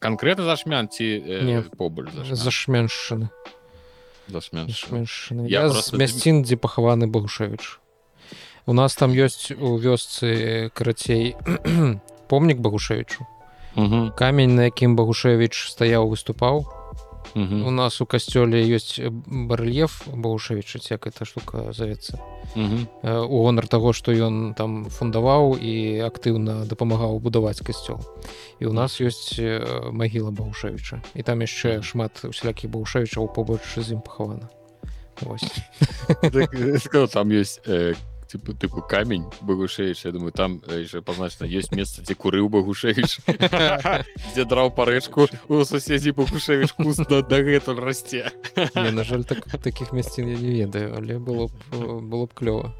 канкрэтна зашмян ці Не. побач зашменшаны зашменшаны Я я з просто- мясцін дзе пахаваны багушевіч у нас там ёсць у вёсцы карацей помнік багушевічу камень на якім багушевіч стаяў выступаў у угу, нас у касцёле ёсць барэльеф багушевіча ці як эта штука завецца. Э, у гонар таго што ён там фундаваў і актыўна дапамагаў будаваць касцёл і у нас ёсць э, магіла багушевіча і там яшчэ шмат усялякіх багушевічаў побач з ім пахавана Вось. Так, э, сказал, там есть э, типа типа камень Багушевич я думаю там э, еще позначено есть место где курыў Багушевич где драў парэчку у суседзі Багушевич куст дагэтуль расце Не, на жаль так, такіх мясцін я не ведаю але было б э, было б клёва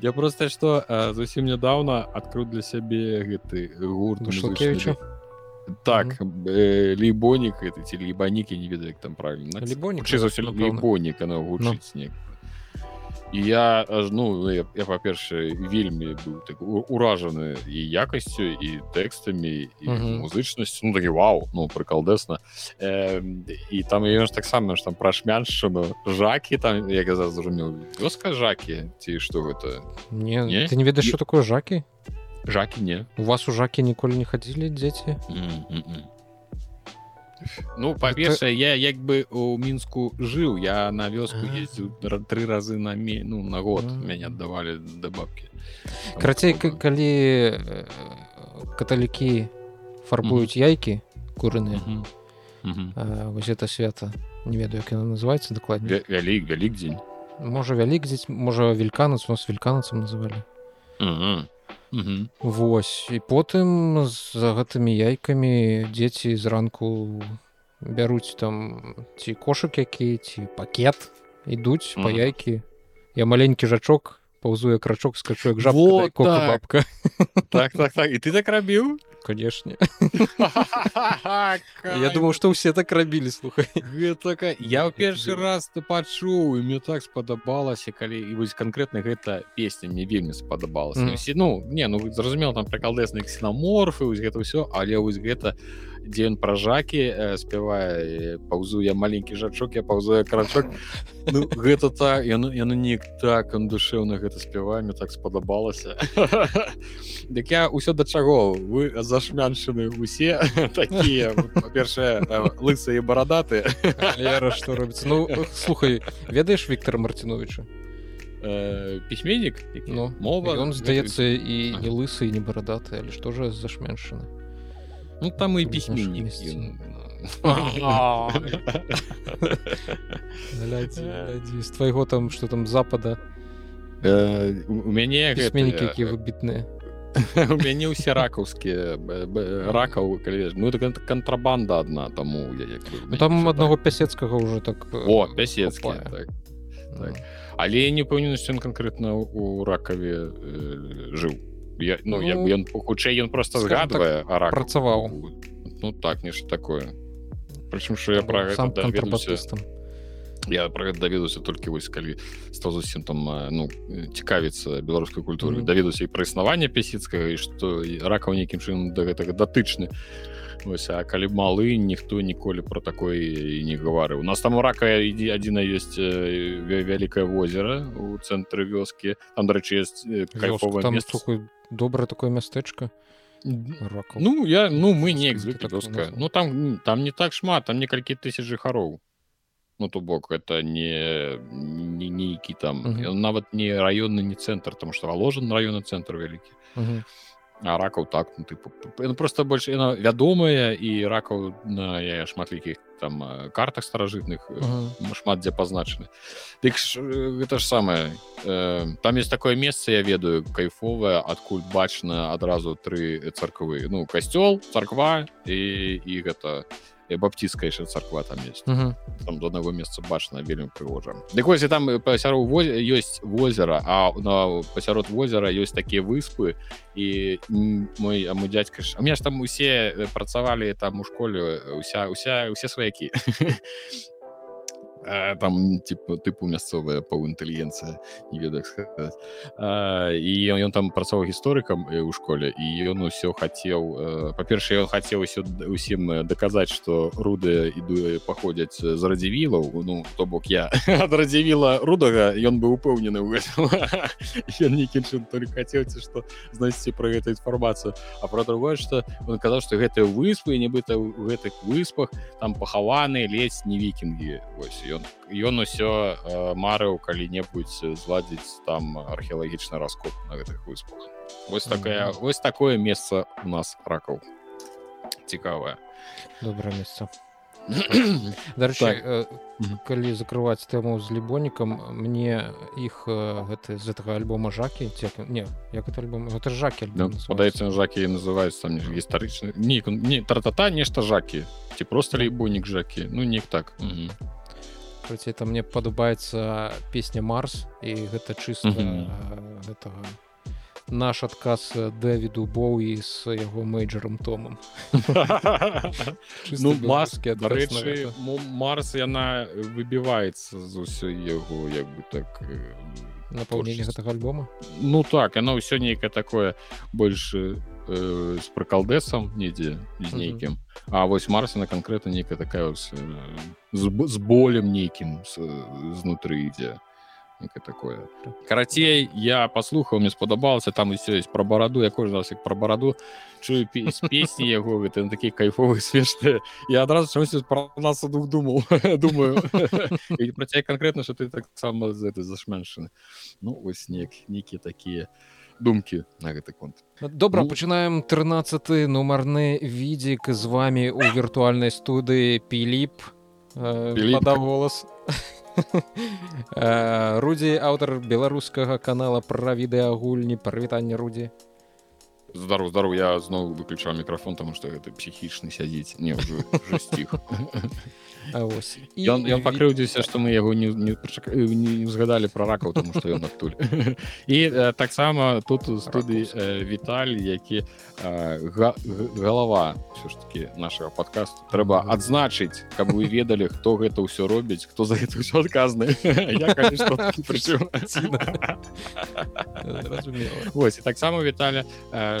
я просто что э, зусім нядаўна адкрыў для сябе гэты гурт Вышалкевіча? музычны. так э, лейбонік это ці лейбанік я не ведаю як там правильно. Лейбонік, Хутчэй за ўсё, напэўна. лейбонік она гучыць неяк і я аж ну я, я па-першае вельмі быў так уражаны і якасцю і тэкстамі і Мгм. музычнасць ну такі вау ну прыкалдэсна э, і там ён ж таксама ж там пра шмяншчыну жакі там як я зразумеў вёска жакі ці што гэта не, Не? ты не ведаеш что такое жакі жакі не у вас у жакі ніколі не хадзілі дзеці М-м-м. Ну па-першае я як бы у мінску жыў. Я на вёску ездзіў тры разы на ме... ну на год мяне аддавалі да бабкі. Карацей калі э, каталікі фарбуюць яйкі курыныя Мгм. Мгм. а, вось это свята не ведаю як яна называется дакладней Вя- вялік вялік дзень. Можа вялік дзець можа вельканац у нас вельканацам называлі Мгм. Вось і потым за гэтымі яйкамі дзеці зранку бяруць там ці кошык які ці пакет ідуць па Мгм. яйкі я маленькі жачок паўзуе крачок скачу як жабка Вот так. бабка так так так і ты так рабіў канешне я думаў што ўсе так рабілі слухай. Гэтака я ў першы раз ты пачуў і мне так спадабалася калі і вось канкрэтна гэта песня мне вельмі спадабалася ну не ну зразумела там прыкалдэсныя ксенаморфы вось гэта ўсё але вось гэта дзе ён пра жакі э, спявае паўзу я маленькі жачок я паўзу я карачок. Ну, гэта так яно яно неяк так он душэўна гэта спявае мне так спадабалася. Дык я ўсё да чаго? Вы зашмяншаны усе такія па-першае лысыя барадаты што робіцца? Ну слухай ведаеш Віктора марціновича э, пісьменнік? Ну мова? ён здаецца і не лысы і не барадаты але што ж зашменшаны ну там месяц. ён, Глядзі, з твайго там што там запада э, у мяне пісьменнікі гэта, які выбітныя у мяне ўсе ракаўскія ракаў калі ведаеш, ну это кантрабанда адна таму Ну там аднаго пясецкага ўжо так э, о пясецкі так. Ну. так. але я не пэўнены што ён канкрэтна у ракаве э, жыў я, ну, Ну, бы ён хутчэй ён просто так, згадвае а рак працаваў. ну так нешта такое. Прычым що я пра гэта даведаўся я пра гэта даведаўся толькі вось калі стаў зусім там э, ну цікавіцца беларускай культуры Мгм. даведаўся і пра існаванне пясіцкага і што ракаў нейкім чынам да гэтага датычны Вось, а калі малы ніхто ніколі про такое і не гаварыў у нас там рака ідзе адзіна ёсць э, вя- вялікае возера у цэнтры вёскі там дарэчы ёсць кайфовае слухай добрае такое мястэчка ракаў Ну я ну мы неяк вёска назваў. Ну там там не так шмат там некалькі тысяч жыхароў Ну то бок это не не нейкі там Мгм. ён нават не раённы не цэнтр там што аложан раённы цэнтр вялікі Мгм. а ракаў так ну тыпу ну, просто больш яна вядомая і ракаў на я шматлікіх там э, картах старажытных э, Мгм. шмат дзе пазначаны Дык ж, э, гэта ж самае э, там есть такое месца я ведаю кайфовае адкуль бачна адразу тры царквы ну касцёл царква і і гэта і баптистская яшчэ царква там есть. Мгм. там до аднаго месца бачна вельмі прыгожа Дык вось там э, пасярод воз... ёсць возера а на пасярод возера ёсць такія выспы і мой а мой дядька ж у меня ж там усе э, працавалі там у школе э, уся уся усе сваякі э, там типа тыпу мясцовая паўінтэлігенцыя не ведаю сказаць і ён, ён там працаваў гісторыкам у школе і ён усё хацеў па-першае ён хацеў усё усім даказаць што руды іду паходзяць з радзівілаў ну то бок я ад радзівіла рудага ён быў упэўнены ў гэтым нейкім чын только хацеўце што знайсці пра гэту інфармацыю а пра другое што он казаў што гэтыя выспы нібыта ў гэтых выспах там пахаваны ледзь не вікінгі вось ён ён усё э, марыў калі-небудзь зладзіць там археалагічны раскоп на гэтых выспах. Вось такая mm -hmm. вось такое месца у нас ракаў. Цікавае. Добрае месца. Дарэчы так. э, калі закрываць тэму з лібонікам мне іх э, гэты з гэтага альбома жакі ці не як это альбом гэта жакі падаецца жакі называюць там гістарычны не не тратата нешта жакі ці просто лейбонік жакі ну не так Хоць это мне падабаецца песня марс і гэта чыста гэтага наш адказ дэвіду боуі з яго мэйджером томам ну маски дарэчы марс яна выбіваецца з усёй яго як бы так напаўненне гэтага альбома? Ну так яно ўсё нейкае такое больш э, з прыкалдэсам недзе з нейкім А вось марса на канкрэтна нейкая такая з, з болем нейкім знутры ідзе некое такое. Карацей я паслухаў мне спадабалася там усё есть про бараду я кожны раз як про бараду чую песні яго гэта такі кайфовы смешныя я адразу чамусь про нас дух думал. Думаю про ця конкретно что ты таксама з этой зашменшаны ну вось неяк нейкія такія думкі на гэты конт. Добра ну, пачынаем 13 нумарны відзік з вами у віртуальнай студыі піліп э, да голос. А Э, рудзі аўтар беларускага канала пра відэагульні прывітанне рудзі здару здару я зноў выключаў мікрафон таму што гэта псіхічны сядзіць не ўжо сціх ён пакрыўдзіўся што мы яго не не узгадалі пра ракаў тому што ён адтуль і таксама тут у студыі Віталь які галава все ж таки нашего подкасту трэба адзначыць каб вы ведалі хто гэта ўсё робіць хто за гэта ўсё адказны. Вось таксама Віталя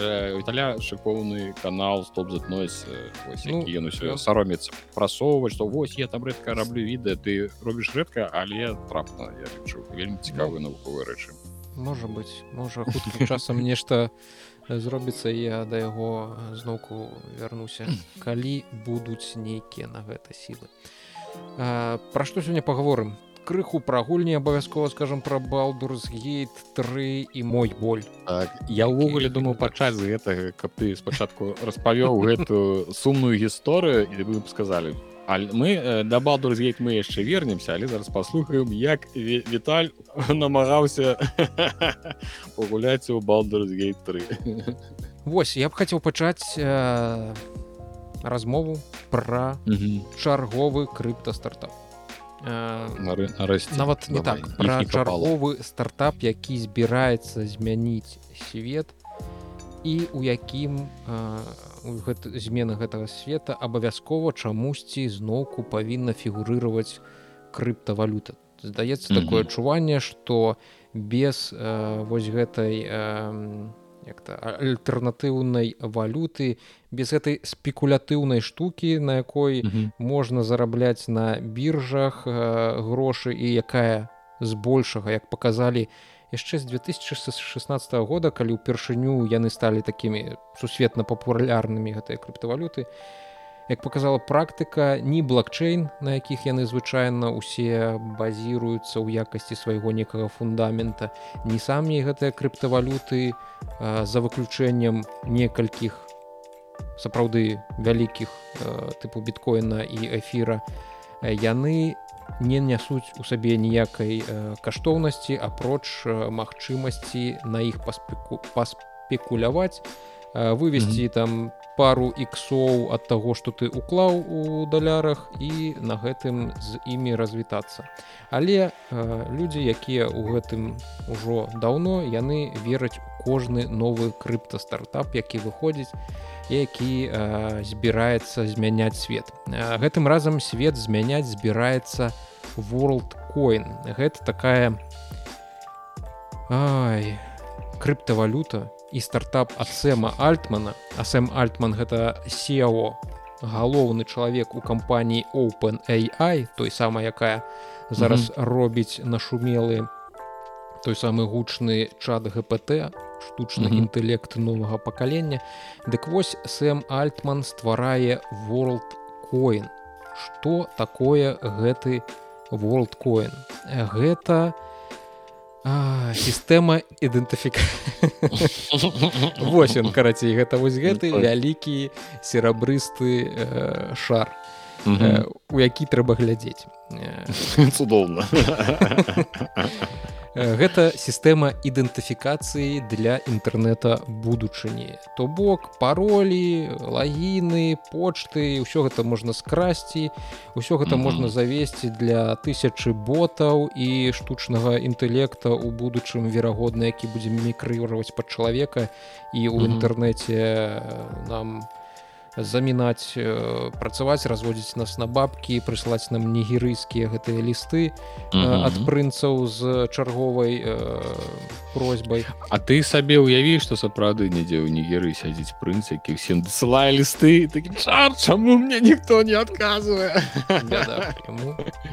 Віталя шыкоўны канал стоп затнойс ён усё саромецца прасоўваць што вось я там рэдка раблю відэа ты робіш рэдка але трапна я лічу вельмі цікавыя ну, навуковыя рэчы можа быть можа хутка часам нешта зробіцца я да яго зноўку вярнуся калі будуць нейкія на гэта сілы. Пра што сёння паговорым крыху пра гульні абавязкова скажем пра балдурс гейт 3 і мой боль. Так, я ўвогуле думаў пачаць з гэтага каб ты спачатку распавёў гэтую сумную гісторыю і вы б сказалі мы э, да балдурзгейт мы яшчэ вернемся але зараз паслухаем як Віталь намагаўся пагуляць у балдурзгейт 3 Вось я б хацеў пачаць э, размову пра чарговы крыптастартап э, нават не так. Пра чарговы стартап які збіраецца змяніць свет і у якім у гэта, змена гэтага света абавязкова чамусьці зноўку павінна фігурыраваць крыптавалюта. Здаецца такое адчуванне что без э, вось гэтай э, як-то альтэрнатыўнай валюты без гэтай спекулятыўнай штукі на якой mm -hmm. можна зарабляць на біржах э, грошы і якая збольшага як паказалі яшчэ з 2016 года калі ўпершыню яны сталі такімі сусветна папулярнымі гэтыя крыптавалюты як показала практыка ні блокчейн на якіх яны звычайна усе базіруюцца ў якасці свайго некага фундамента не самі гэтыя крыптавалюты за выключэннем некалькіх сапраўды вялікіх тыпу біткоіна і эфіра яны не нясуць у сабе ніякай каштоўнасці апроч магчымасці на іх паспеку паспекуляваць вывесці mm -hmm. там пару іксоў ад таго што ты уклаў у далярах і на гэтым з імі развітацца. Але э, людзі якія ў гэтым ужо даўно яны вераць кожны новы крыптастартап які выходзіць які э, збіраецца змяняць свет. Э, гэтым разам свет змяняць збіраецца worldcoin гэта такая ай крыптавалюта і стартап ад сэма альтмана а сэм альтман гэта сео галоўны чалавек у кампаніі open AI той самая якая зараз mm -hmm. робіць нашумелы той самы гучны чат гпт штучны mm -hmm. інтэлект новага пакалення дык вось сэм альтман стварае worldcoin что такое гэты worldcoin гэта сістэма ідэнтыфіка Вось ён карацей гэта вось гэты вялікі серабрысты э, шар у які трэба глядзець. Цудоўна. Гэта сістэма ідэнтыфікацыі для інтэрнэта будучыні. То бок паролі лагіны почты ўсё гэта можна скрасці ўсё гэта mm -hmm. можна завесці для тысячы ботаў і штучнага інтэлекта у будучым верагодна які будзе мікрыраваць пад чалавека. І ў інтэрнэце нам у замінаць э, працаваць разводзіць нас на бабкі прыслаць нам нігерыйскія гэтыя лісты э, ад прынцаў з чарговай э, просьбай. А ты сабе ўяві што сапраўды нідзе ў нігеры сядзіць прынц які всем дасылае лісты такі чаму мне ніхто не адказвае?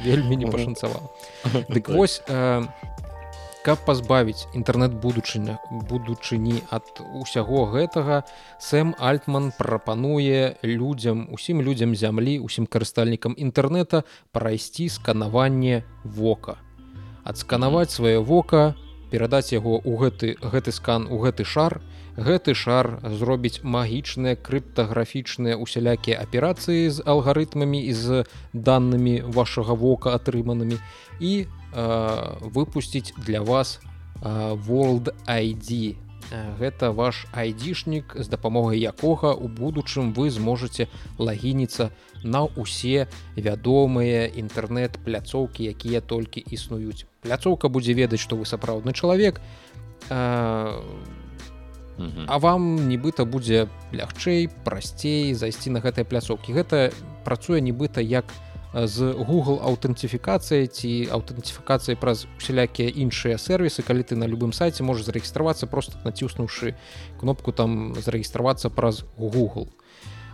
Вельмі не пашанцаваў Дык вось а каб пазбавіць інтэрнэт будучыня будучыні ад усяго гэтага сэм альтман прапануе людзям усім людзям зямлі усім карыстальнікам інтэрнэта прайсці сканаванне вока. Адсканаваць сваё вока перадаць яго ў гэты гэты скан у гэты шар. Гэты шар зробіць магічныя крыптаграфічныя усялякія аперацыі з алгарытмамі і з данымі вашага вока атрыманымі. І Э, выпусціць для вас э, world ID гэта ваш айдишнік з дапамогай якога у будучым вы зможаце лагініцца на ўсе вядомыя інтэрнэт-пляцоўкі якія толькі існуюць. Пляцоўка будзе ведаць што вы сапраўдны чалавек а, а вам нібыта будзе лягчэй прасцей зайсці на гэтыя пляцоўкі. Гэта працуе нібыта як у з google аўтэнтыфікацыяй ці аўтэнтыфікацыяй праз усялякія іншыя сервісы калі ты на любым сайце можа зарэгістравацца просто націснуўшы кнопку там зарэгістравацца праз google.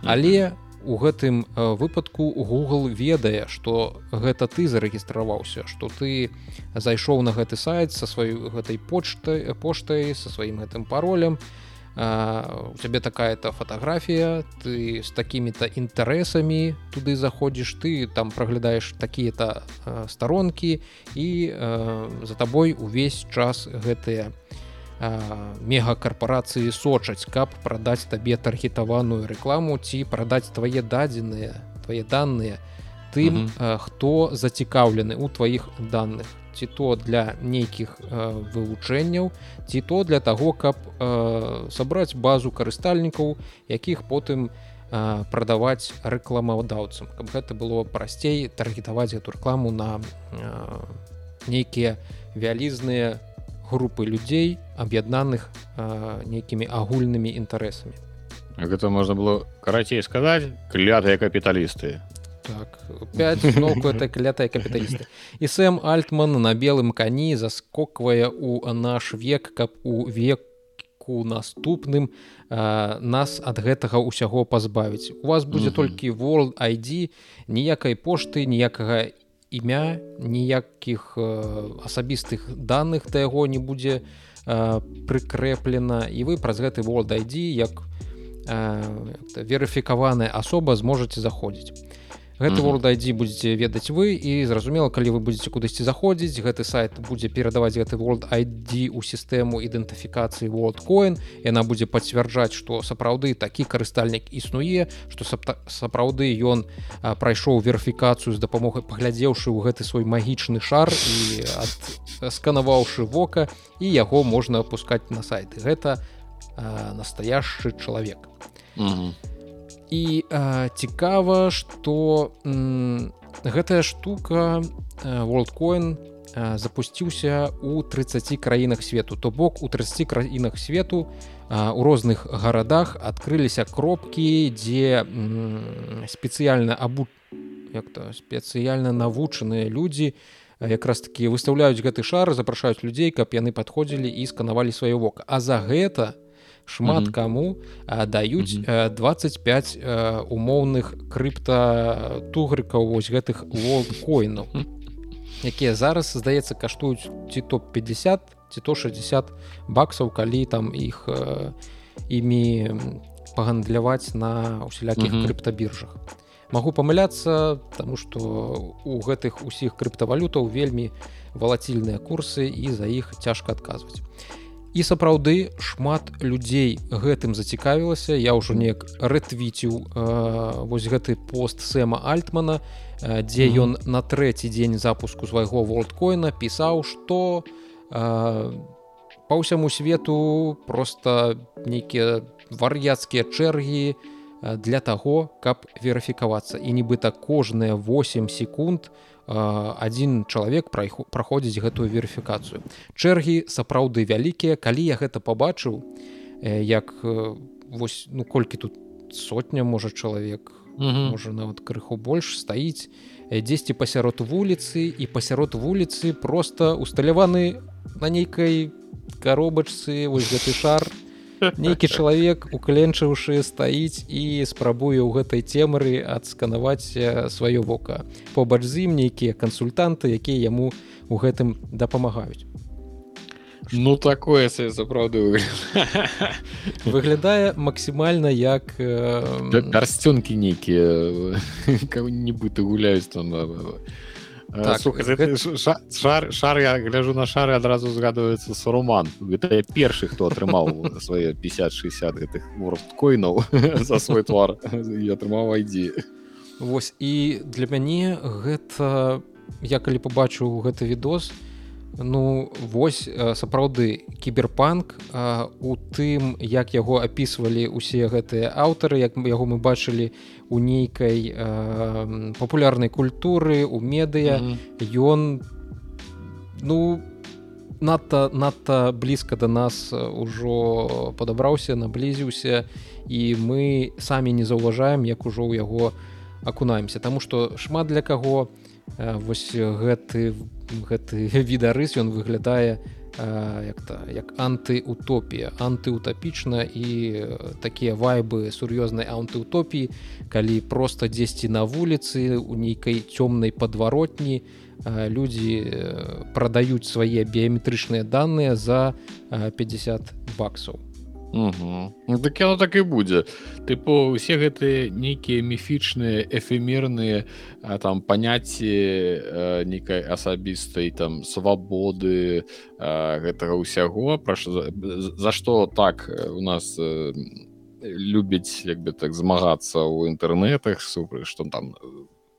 Але у гэтым выпадку google ведае что гэта ты зарэгістраваўся что ты зайшоў на гэты сайт со сваёй гэтай почтай поштай со сваім гэтым паролем. і у цябе такая-то фатаграфія ты з такімі-то інтарэсамі туды заходзіш ты там праглядаеш такія-то старонкі і за табой увесь час гэтыя мегакарпорацыі сочаць каб прадаць табе таргетаваную рэкламу ці прадаць твае дадзеныя твае даныя тым хто зацікаўлены ў тваіх данных ці то для нейкіх э, вывучэнняў ці то для таго каб э, сабраць базу карыстальнікаў якіх потым э, прадаваць рэкламадаўцам каб гэта было прасцей таргетаваць эту рэкламу на э, нейкія вялізныя групы людзей аб'яднаных э, нейкімі агульнымі інтарэсамі. Гэта можна было карацей сказаць клятыя капіталісты так 5 ноку это клятая капіталісты і сэм альтман на белым кані заскоквае у наш век каб у веку наступным а, нас ад гэтага ўсяго пазбавіць. У вас будзе толькі world ID ніякай пошты ніякага імя ніякіх асабістых даных да яго не будзе прыкрэплена. І вы праз гэты world ID як верыфікаваная асоба зможаце заходзіць гэты world ID будете ведаць вы і зразумела калі вы будете кудысьці заходзіць гэты сайт будзе перадаваць гэты world ID у сістэму ідэнтыфікацыі worldcoin яна будзе пацвярджаць што сапраўды такі карыстальнік існуе што сапраўды ён прайшоў верыфікацыю з дапамогай паглядзеўшы ў гэты свой магічны шар і сканаваўшы вока і яго можна опускать на сайты гэта настоящий чалавек і э, цікава что гэтая штука worldcoin запусціўся у 30 краінах свету. То бок у 30 краінах свету у розных гарадах адкрыліся кропкі дзе спецыяльна абу як то спецыяльна навучаныя людзі якраз таки выстаўляюць гэты шар запрашаюць людзей каб яны падходзілі і сканавалі сваё вока. А за гэта шмат mm -hmm. каму даюць mm -hmm. 25 умоўных крыпта тугрыкаў вось гэтых волкоінаў якія зараз здаецца каштуюць ці топ-50 ці то 60 баксаў калі там іх імі пагандляваць на усялякіх mm -hmm. крыптабіржах магу памыляцца тому что у гэтых усіх крыптавалютаў вельмі валацільныя курсы і за іх цяжка адказваць і сапраўды шмат людзей гэтым зацікавілася я ўжо неяк рэтвіціў э, вось гэты пост сэма альтмана э, дзе ён mm -hmm. на трэці дзень запуску свайго волдкоина пісаў что э, по ўсяму свету просто нейкія вар'яцкія чэргі для таго каб верыфікавацца і нібыта кожныя 8 секунд один чалавек пра іх праходзіць гэтую верыфікацыю. Чэргі сапраўды вялікія. Калі я гэта пабачыў як вось ну колькі тут сотня можа чалавек можа нават крыху больш стаіць дзесьці пасярод вуліцы і пасярод вуліцы просто усталяваны на нейкай коробачцы вось гэты шар нейкі чалавек укленчыўшы стаіць і спрабуе ў гэтай цемры адсканаваць сваё вока. Побач з ім нейкія кансультанты якія яму у гэтым дапамагаюць. Ну такое сапраўды выглядае. Максімальна як карсцёнкі нейкія кого-нибудь гуляюць там так, Слухай, гэта... шар, шар я гляжу на шары адразу згадваецца суруман гэта першы хто атрымаў свае 50-60 гэтых моркоінаў за свой твар і атрымаў айдзі Вось і для мяне гэта я калі пабачыў гэты відос то Ну вось сапраўды кіберпанк у тым як яго апісвалі усе гэтыя аўтары як яго мы бачылі у нейкай папулярнай культуры у медыа ён ну надта надта блізка да нас ужо падабраўся наблізіўся і мы самі не заўважаем як ужо ў яго акунаемся. Таму што шмат для каго вось гэты гэты відарыс ён выглядае як то як антыутопія. Антыутапічна і такія вайбы сур'ёзнай антыутопіі калі просто дзесьці на вуліцы у нейкай цёмнай падваротні людзі прадаюць свае біяметрычныя даныя за 50 баксаў Угу. Ну, так яно так і будзе тыпу усе гэтыя нейкія міфічныя эфемерныя там паняцці э, нейкай асабістай там свабоды э, гэтага ўсяго пра за, за што так у нас э, любяць як бы так змагацца ў інтэрнетах супраць што там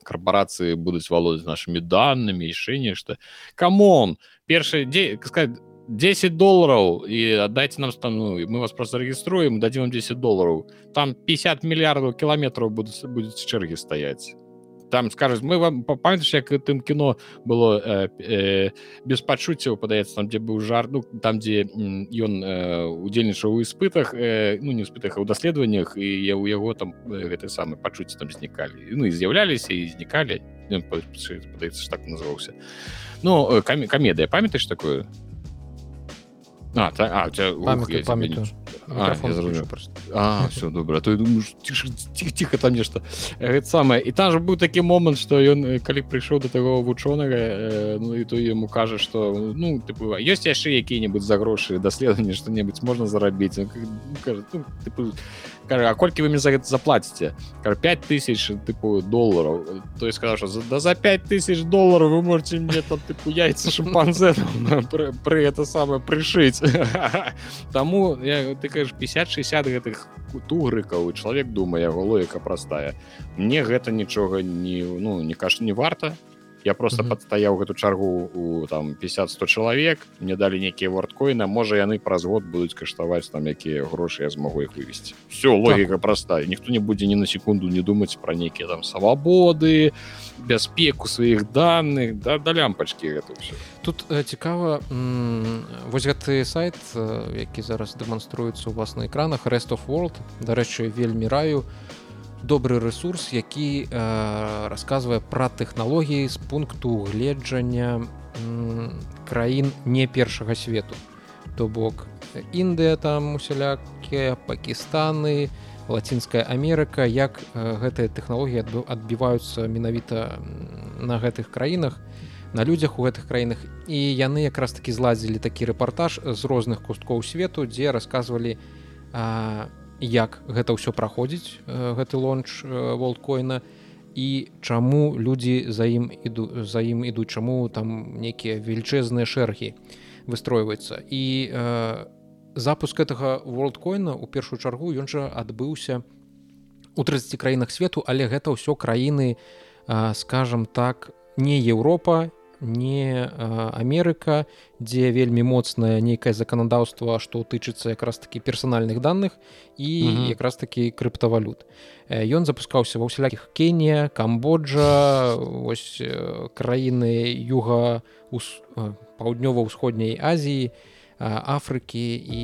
карпорацыі будуць валодаць нашымі данымі яшчэ нешта. Камон! Першы дзе сказать 10 долларов и отдайте нам ну, мы вас просто региструем дадим вам 10 долларов. Там 50 миллиардов километров будут будет в черги стоять. Там скажут мы вам памятаешь як тым кіно было э, э, без пачуццяў падаецца там дзе быў жар ну там дзе ён э, удзельнічаў у іспытах э, ну не спытах а ў даследаваннях і я у яго там гэты самы пачуцці там знікалі ну і з'яўляліся і знікалі падаецца так называўся ну камі камедыя памятаеш такое А, та, а, у тебя... Памятаю, памятаю. А, а все добра то думаешь тихо тихо там нешта гэта самае і там же быў такі момант что ён калі прыйшоў до таго вучонага э, ну і то яму кажа что ну ты ёсць яшчэ якія-небудзь за грошы даследаванне что-небудзь можна зарабіць кажа, ну, тыпу, кажа, а колькі вы мне за гэта заплаціце 5 тысяч тыпу долларов. То есть сказал что да за 5 тысяч долларов вы можете мне там тыпу яйца шимпанзе пры это самое прышыць таму я ты кажаш 50-60 гэтых тугрыкаў чалавек думае яго логіка простая. Мне гэта нічога не ну не каш не варта я просто падстаяў гэту чаргу у там 50-100 чалавек мне далі нейкія вордкоіна можа яны праз год будуць каштаваць там якія грошы я змогу их вывесці все логіка так. простая. Ніхто не будзе ні на секунду не думаць про нейкія там свабоды бяспеку сваіх данных да да лямпачки гэта все тут э, цікава вось гэты сайт э, які зараз дэманструецца у вас на экранах rest of world. Дарэчы вельмі раю добры ресурс які э, рассказывае пра тэхналогіі з пункту гледжання краін не першага свету. То бок Індыя там усялякія пакістаны лацінская Амерыка як гэтыя тэхналогіі адбіваюцца менавіта на гэтых краінах на людзях у гэтых краінах. І яны якраз таки зладзілі такі рэпартаж з розных кусткоў свету дзе рассказывалі як гэта ўсё праходзіць гэты лонч волткоіна і чаму людзі за ім іду за ім ідуць чаму там нейкія велічэзныя шэргі выстройваюцца. І запуск гэтага worldкоіна у першую чаргу ён жа адбыўся у 30 краінах свету але гэта ўсё краіны скажем так не Еўропа не Амерыка дзе вельмі моцнае нейкае заканадаўства што тычыцца якраз такі персанальных даных і якраз такі крыптавалют. Ён запускаўся ва ўсялякіх Кенія камбоджа ось краіны юга паўднёва-ўсходняй Азіі Афрыкі і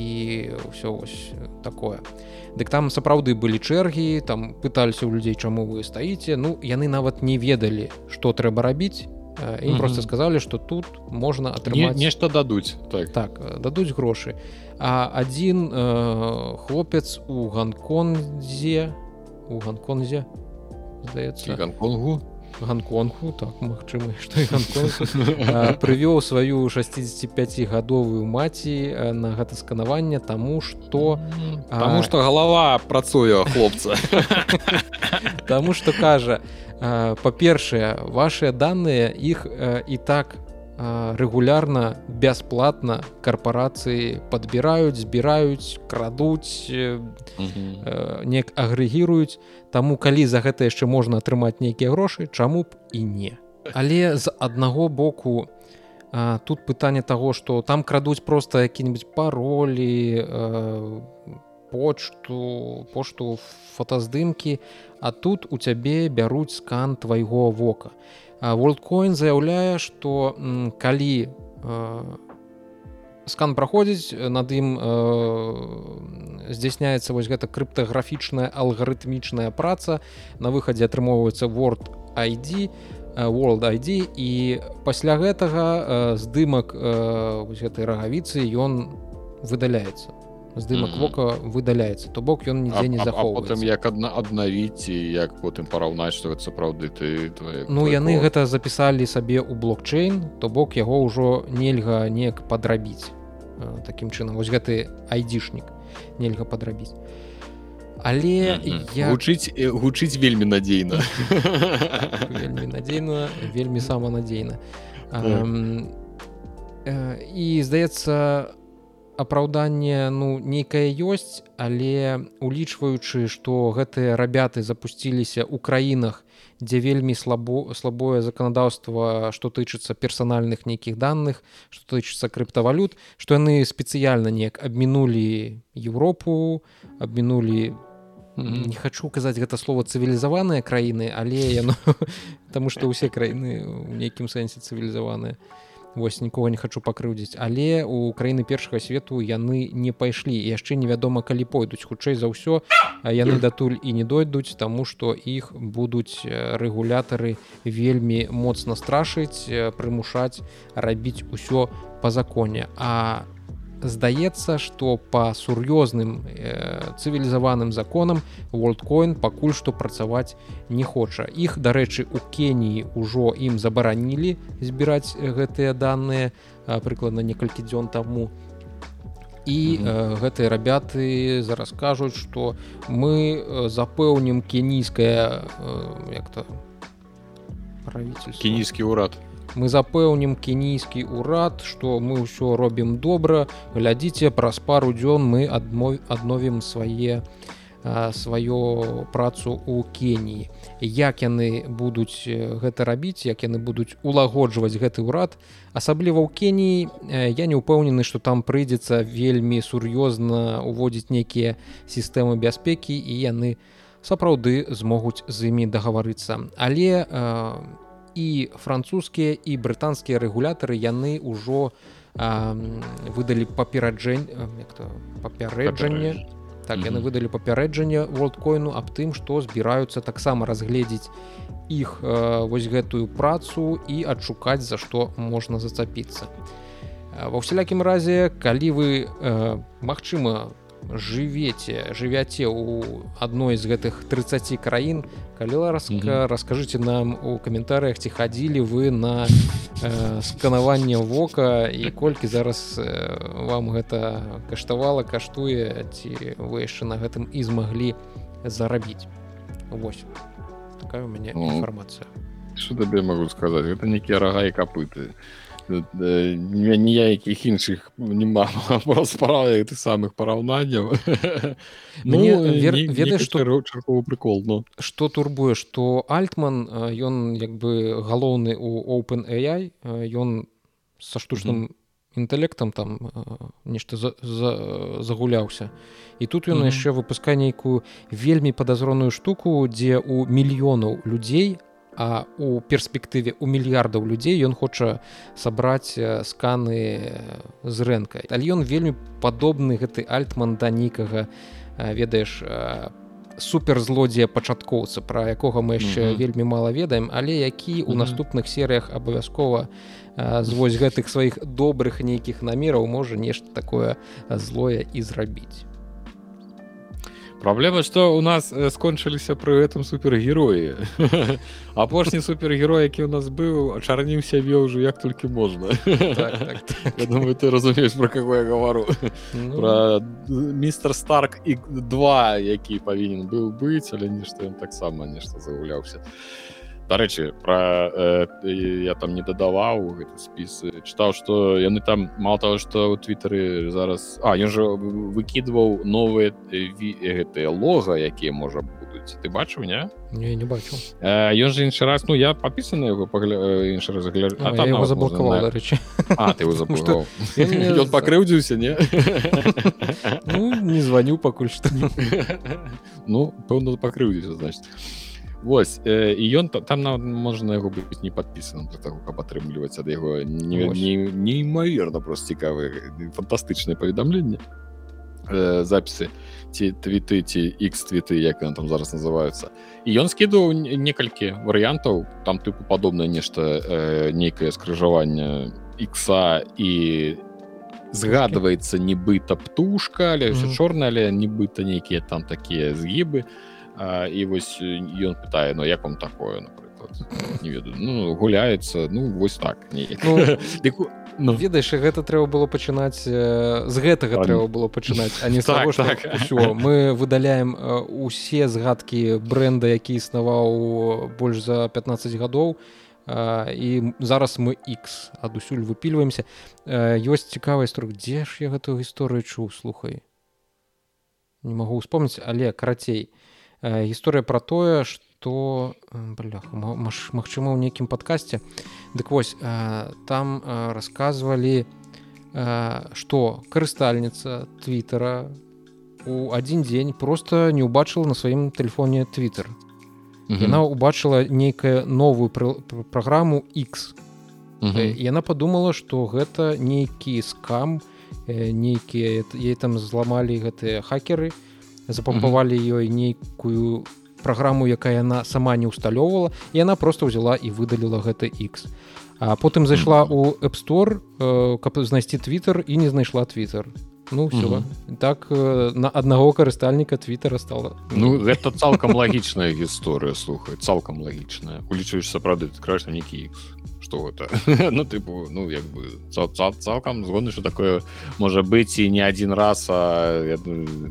ўсё вось такое. Дык там сапраўды былі чэргі там пыталіся ў людзей чаму вы стаіце. Ну яны нават не ведалі што трэба рабіць ім mm -hmm. просто сказалі что тут можна атрымаць нешта дадуць так. Так дадуць грошы а адзін э, хлопец у ганкондзе у ганконзе здаецца ганконгу ганконгу так магчыма што прывёў сваю 65гадовую маці на гэта сканаванне таму што Таму што галава працуе хлопца. Таму што кажа па-першае вашыя даныя іх і так рэгулярна бясплатна карпорацыі падбіраюць збіраюць крадуць неяк агрэгіруюць. Таму калі за гэта яшчэ можна атрымаць нейкія грошы чаму б і не. Але з аднаго боку тут пытанне таго што там крадуць проста які-нибудь паролі почту пошту фотаздымкі а тут у цябе бяруць скан твайго вока. Worldcoin заяўляе што калі скан праходзіць над ім здзяйсняецца вось гэта крыптаграфічная алгарытмічная праца. На выхадзе атрымоўваецца word ID world ID і пасля гэтага здымак гэтай рагавіцы ён выдаляецца здымак mm -hmm. вока выдаляецца то бок ён нідзе не захоў потым як адна аднавіць і як потым параўнаць што гэта сапраўды ты твои, ну яны код. гэта запісалі сабе ў блокчейн то бок яго ўжо нельга неяк падрабіць такім чынам вось гэты айдзішнік нельга падрабіць але mm -hmm. я... гучыць гучыць вельмі надзейна вельмі надзейна вельмі саманадзейна mm. і здаецца у апраўданне ну нейкае ёсць але улічваючы што гэтыя рабяты запусціліся ў краінах дзе вельмі слабо слабое заканадаўства што тычыцца персанальных нейкіх даных што тычыцца крыптавалют што яны спецыяльна неяк абмінулі Еўропу абмінулі не хочу казаць гэта слово цывілізаваныя краіны але яно таму што ўсе краіны у нейкім сэнсе цывілізаваныя вось нікога не хочу пакрыўдзіць. Але у краіны першага свету яны не пайшлі. Яшчэ невядома калі пойдуць. Хутчэй за ўсё яны датуль і не дойдуць таму што іх будуць рэгулятары вельмі моцна страшыць прымушаць рабіць усё по законе. А здаецца што па сур'ёзным э, цывілізаваным законам worldcoin пакуль што працаваць не хоча. Іх дарэчы у кеніі ўжо ім забаранілі збіраць гэтыя даныя прыкладна некалькі дзён таму. І э, гэтыя рабяты зараз кажуць што мы запэўнім кенійская э, як-то правіцель кенійскі ўрад мы запэўнім кенійскі ўрад што мы ўсё робім добра. Глядзіце праз пару дзён мы адмов адновім свае сваю працу у Кеніі. Як яны будуць гэта рабіць як яны будуць улагоджваць гэты ўрад. Асабліва ў Кеніі я не ўпэўнены што там прыйдзецца вельмі сур'ёзна уводзіць нейкія сістэмы бяспекі і яны сапраўды змогуць з імі дагаварыцца. Але і французскія і брытанскія рэгулятары яны ўжо выдалі папераджэнь папярэджанне. Так яны выдалі папярэджанне worldкоіну аб тым што збіраюцца таксама разгледзець іх э, вось гэтую працу і адшукаць за што можна зацапіцца. Ва ўсялякім разе калі вы э, магчыма жывеце жывяце ў адной з гэтых 30 краін калі ласка mm -hmm. раскажыце нам у каментарыях ці хадзілі вы на э, сканаванне вока і колькі зараз э, вам гэта каштавала каштуе ці вы яшчэ на гэтым і змаглі зарабіць? Вось такая у мяне інфармацыя. что табе могу сказаць гэта нейкія рага і капыты ніякіх іншых няма справы ты самых параўнанняў ведаеш што чарковы прикол но что турбуе что альтман ён як бы галоўны у open AI ён са штучным інтэлектам там нешта за, за, загуляўся і тут ён яшчэ выпускае нейкую вельмі падазроную штуку дзе у мільёнаў людзей а у перспектыве у мільярдаў людзей ён хоча сабраць сканы з рэнкай але ён вельмі падобны гэты альтман да нікага ведаеш суперзлодзея пачаткоўца пра якога мы яшчэ mm -hmm. вельмі мала ведаем але які у mm -hmm. наступных серыях абавязкова з вось гэтых сваіх добрых нейкіх намераў можа нешта такое злое і зрабіць Праблема што у нас скончыліся пры гэтым супергероі апошні супергерой які ў нас быў ачарніў сябе ўжо як толькі можна. Так, так, так. думаю ты разумееш про каго я гавару ну... про містер старк і два які павінен быў быць але нешта ён таксама нешта загуляўся дарэчы про э, я там не дадаваў гэты спіс чытаў што яны там мало того что у твиттары зараз а ён жа выкідваў новыя гэтыя лога якія можа будуць ты бачыў не не не бачу ён же іншы раз ну я падпісаны яго пагля іншы раз загляд заблокавала рэчы а ты ён пакрыўдзіўся не ну, не званю пакуль што ну пэўна пакрыўдзіўся значит Вось э, і ён там нават можна яго быць не падпісаным для таго каб атрымліваць ад яго неймаверна просто цікавы фантастычнае паведамленне э, запісы ці твіты ці x твіты як ён там зараз называюцца. І ён скідваў некалькі варыянтаў там тыпу падобнае нешта э, нейкае скрыжаванне ікса і згадваецца нібыта птушка але ўсё mm -hmm. чорна але нібыта нейкія там такія згібы а, і вось ён пытае ну як вам такое напрыклад не ведаю ну гуляецца ну вось так ну, ну, ведаеш гэта трэба было пачынаць з гэтага а, трэба было пачынаць а не так, того, так. Усё, мы выдаляем усе згадкі бренда які існаваў больш за 15 гадоў і зараз мы X адусюль выпільваемся ёсць цікавая струк дзе ж я гэтую гісторыю чуў слухай. Не магу успомніць але карацей. а гісторыя пра тое што магчыма ў нейкім падкасці дык вось там расказвалі што карыстальніца твиттера у адзін дзень просто не ўбачыла на сваім тэлефоне twitter яна ўбачыла нейкая новую праграму x. Яна падумала што гэта нейкі скам нейкія ей там зламалі гэтыя хакеры. і запампавалі ёй нейкую праграму якая яна сама не ўсталёўвала і яна просто ўзяла і выдаліла гэта X а потым зайшла у App Store э, каб знайсці twitter і не знайшла twitter ну все mm -hmm. так э, на аднаго карыстальніка твиттера стала ну гэта цалкам лагічная гісторыя слухай цалкам лагічная улічваеш сапраўды краш нейкі что это? Ну тыпу ну як бы цалкам згодны что такое можа быць і не один раз а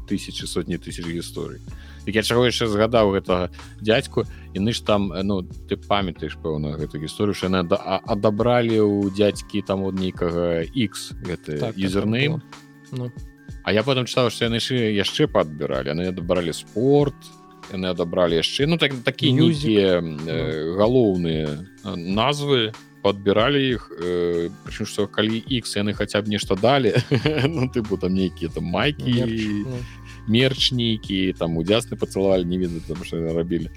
тысячи сотні тысяч гісторый я чаго яшчэ згадаў гэтага дядьку яны ж там ну ты памятаеш пэўна гэту гісторыю що яна адабралі у дядзькі там от нейкага X гэты юзернейм ну. А я потым чытаў што яны яшчэ падбіралі яны адабралі спорт яны адабралі яшчэ ну так такія нейкія э, галоўныя назвы. Подбіралі іх э, прычым што калі X яны хаця б нешта далі ну тыпу там нейкія там майкі мерчнікі ну. там удзясны пацалавалі не ведаю там што рабілі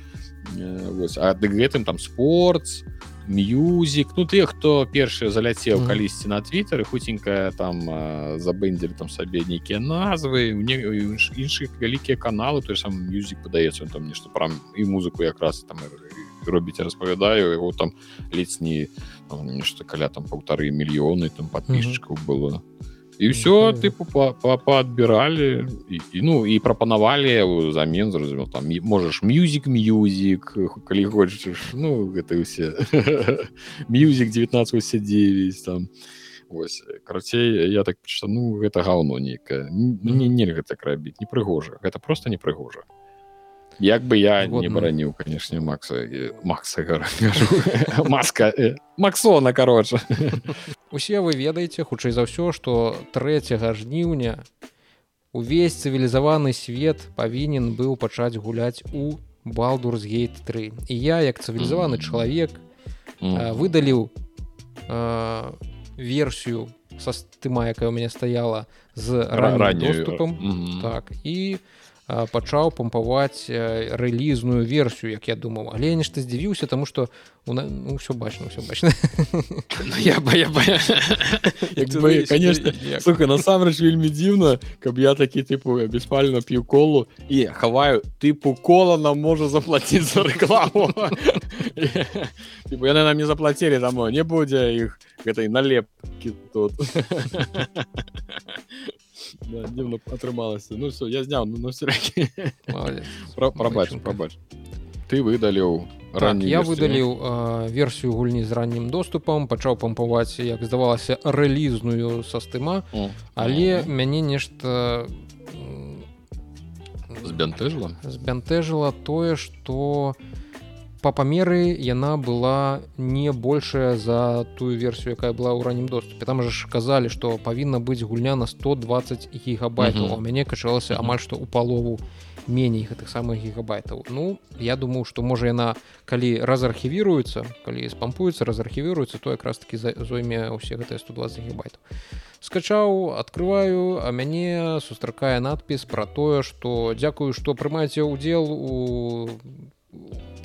э, а ды гэтым там спортс мюзік ну ты хто першы заляцеў mm. калісьці на твиттары хуценькая там забындзілі там сабе нейкія назвы не іншых вялікія каналы той сам мюзік падаецца там нешта пра і музыку якраз там робіць распавядаю яго там ледзь не нешта каля там паўтары мільёны там подписчикаў mm -hmm. было то і все тыпу паадбіралі і, і ну і прапанавалі замен зразумел там можаш мюзік мюзік калі хочаш ну гэта усе мюзік 1979 там. Ось. Карацей я так пачта ну гэта гаўно нейкае не нельга так рабіць непрыгожа гэта просто непрыгожа як бы я вот, не бараніў канешне макса макса маска э, максона кароча усе вы ведаеце хутчэй за ўсё што 3 жніўня увесь цывілізаваны свет павінен быў пачаць гуляць у балдурсгейт 3 і я як цывілізаваны чалавек выдаліў версію са стыма якая у мяне стаяла з раннім доступам. так і у пачаў пампаваць рэлізную версію як я думаў. Але я нешта здзівіўся тому что ну, все бачно все бачна. Конечно. насамрэч вельмі дзіўна каб я такі тыпу беспальна п'ю колу і хаваю тыпу кола нам можа заплаціць за рэкламу яны нам не заплацілі таму не будзе іх гэтай налепкі тут да, дзіўна атрымалася ну все я зняў ну, прабач прабач ты выдаліў так, я выдаліў э, версію гульні з раннім доступам пачаў пампаваць як здавалася рэлізную са стыма але О. мяне нешта збянтэжла збянтэжыла тое что у па памеры яна была не большая за тую версію якая была ў раннім доступе. Там же казалі што павінна быць гульня на 120 гігабайтаў у мяне качалася амаль што ў палову меней гэтых самых гігабайтаў. Ну я думаю што можа яна калі разархівіруецца калі спампуецца разархівіруецца то якраз таки зойме ўсе гэтыя 120 гігабайтаў. Скачаў открываю а мяне сустракае надпіс про тое что дзякую што прымаеце ўдзел у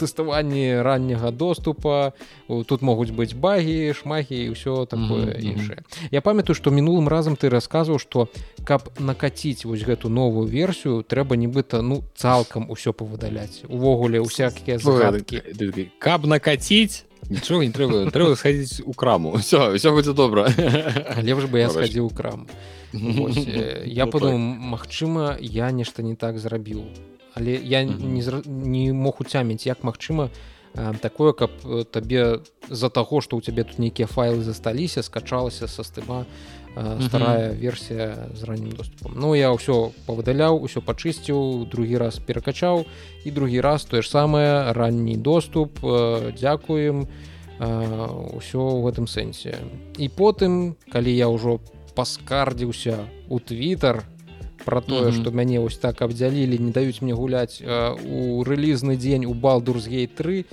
тэставанні ранняга доступа тут могуць быць багі шмагі і ўсё такое mm -hmm. іншае. Я памятаю што мінулым разам ты расказваў што каб накаціць вось гэту новую версію трэба нібыта ну цалкам усё павыдаляць. Увогуле усякія загадкі. каб накаціць нічога не трэба трэба схадзіць у краму. Все все будзе добра. Лепш бы я схадзіў у крам я ну, падумаў Мачыма я нешта не так зрабіў але я не, не мог уцяміць як магчыма такое каб э, табе з-за таго што ў цябе тут нейкія файлы засталіся скачалася са стыма старая версія з раннім доступам. Ну я ўсё павыдаляў усё пачысціў другі раз перакачаў і другі раз тое ж самае ранні доступ дзякуем ўсё ў гэтым сэнсе. І потым калі я ўжо паскардзіўся у твиттер про тое mm -hmm. что мяне вось так абдзялілі не даюць мне гуляць у рэлізны дзень у балдурсгей 3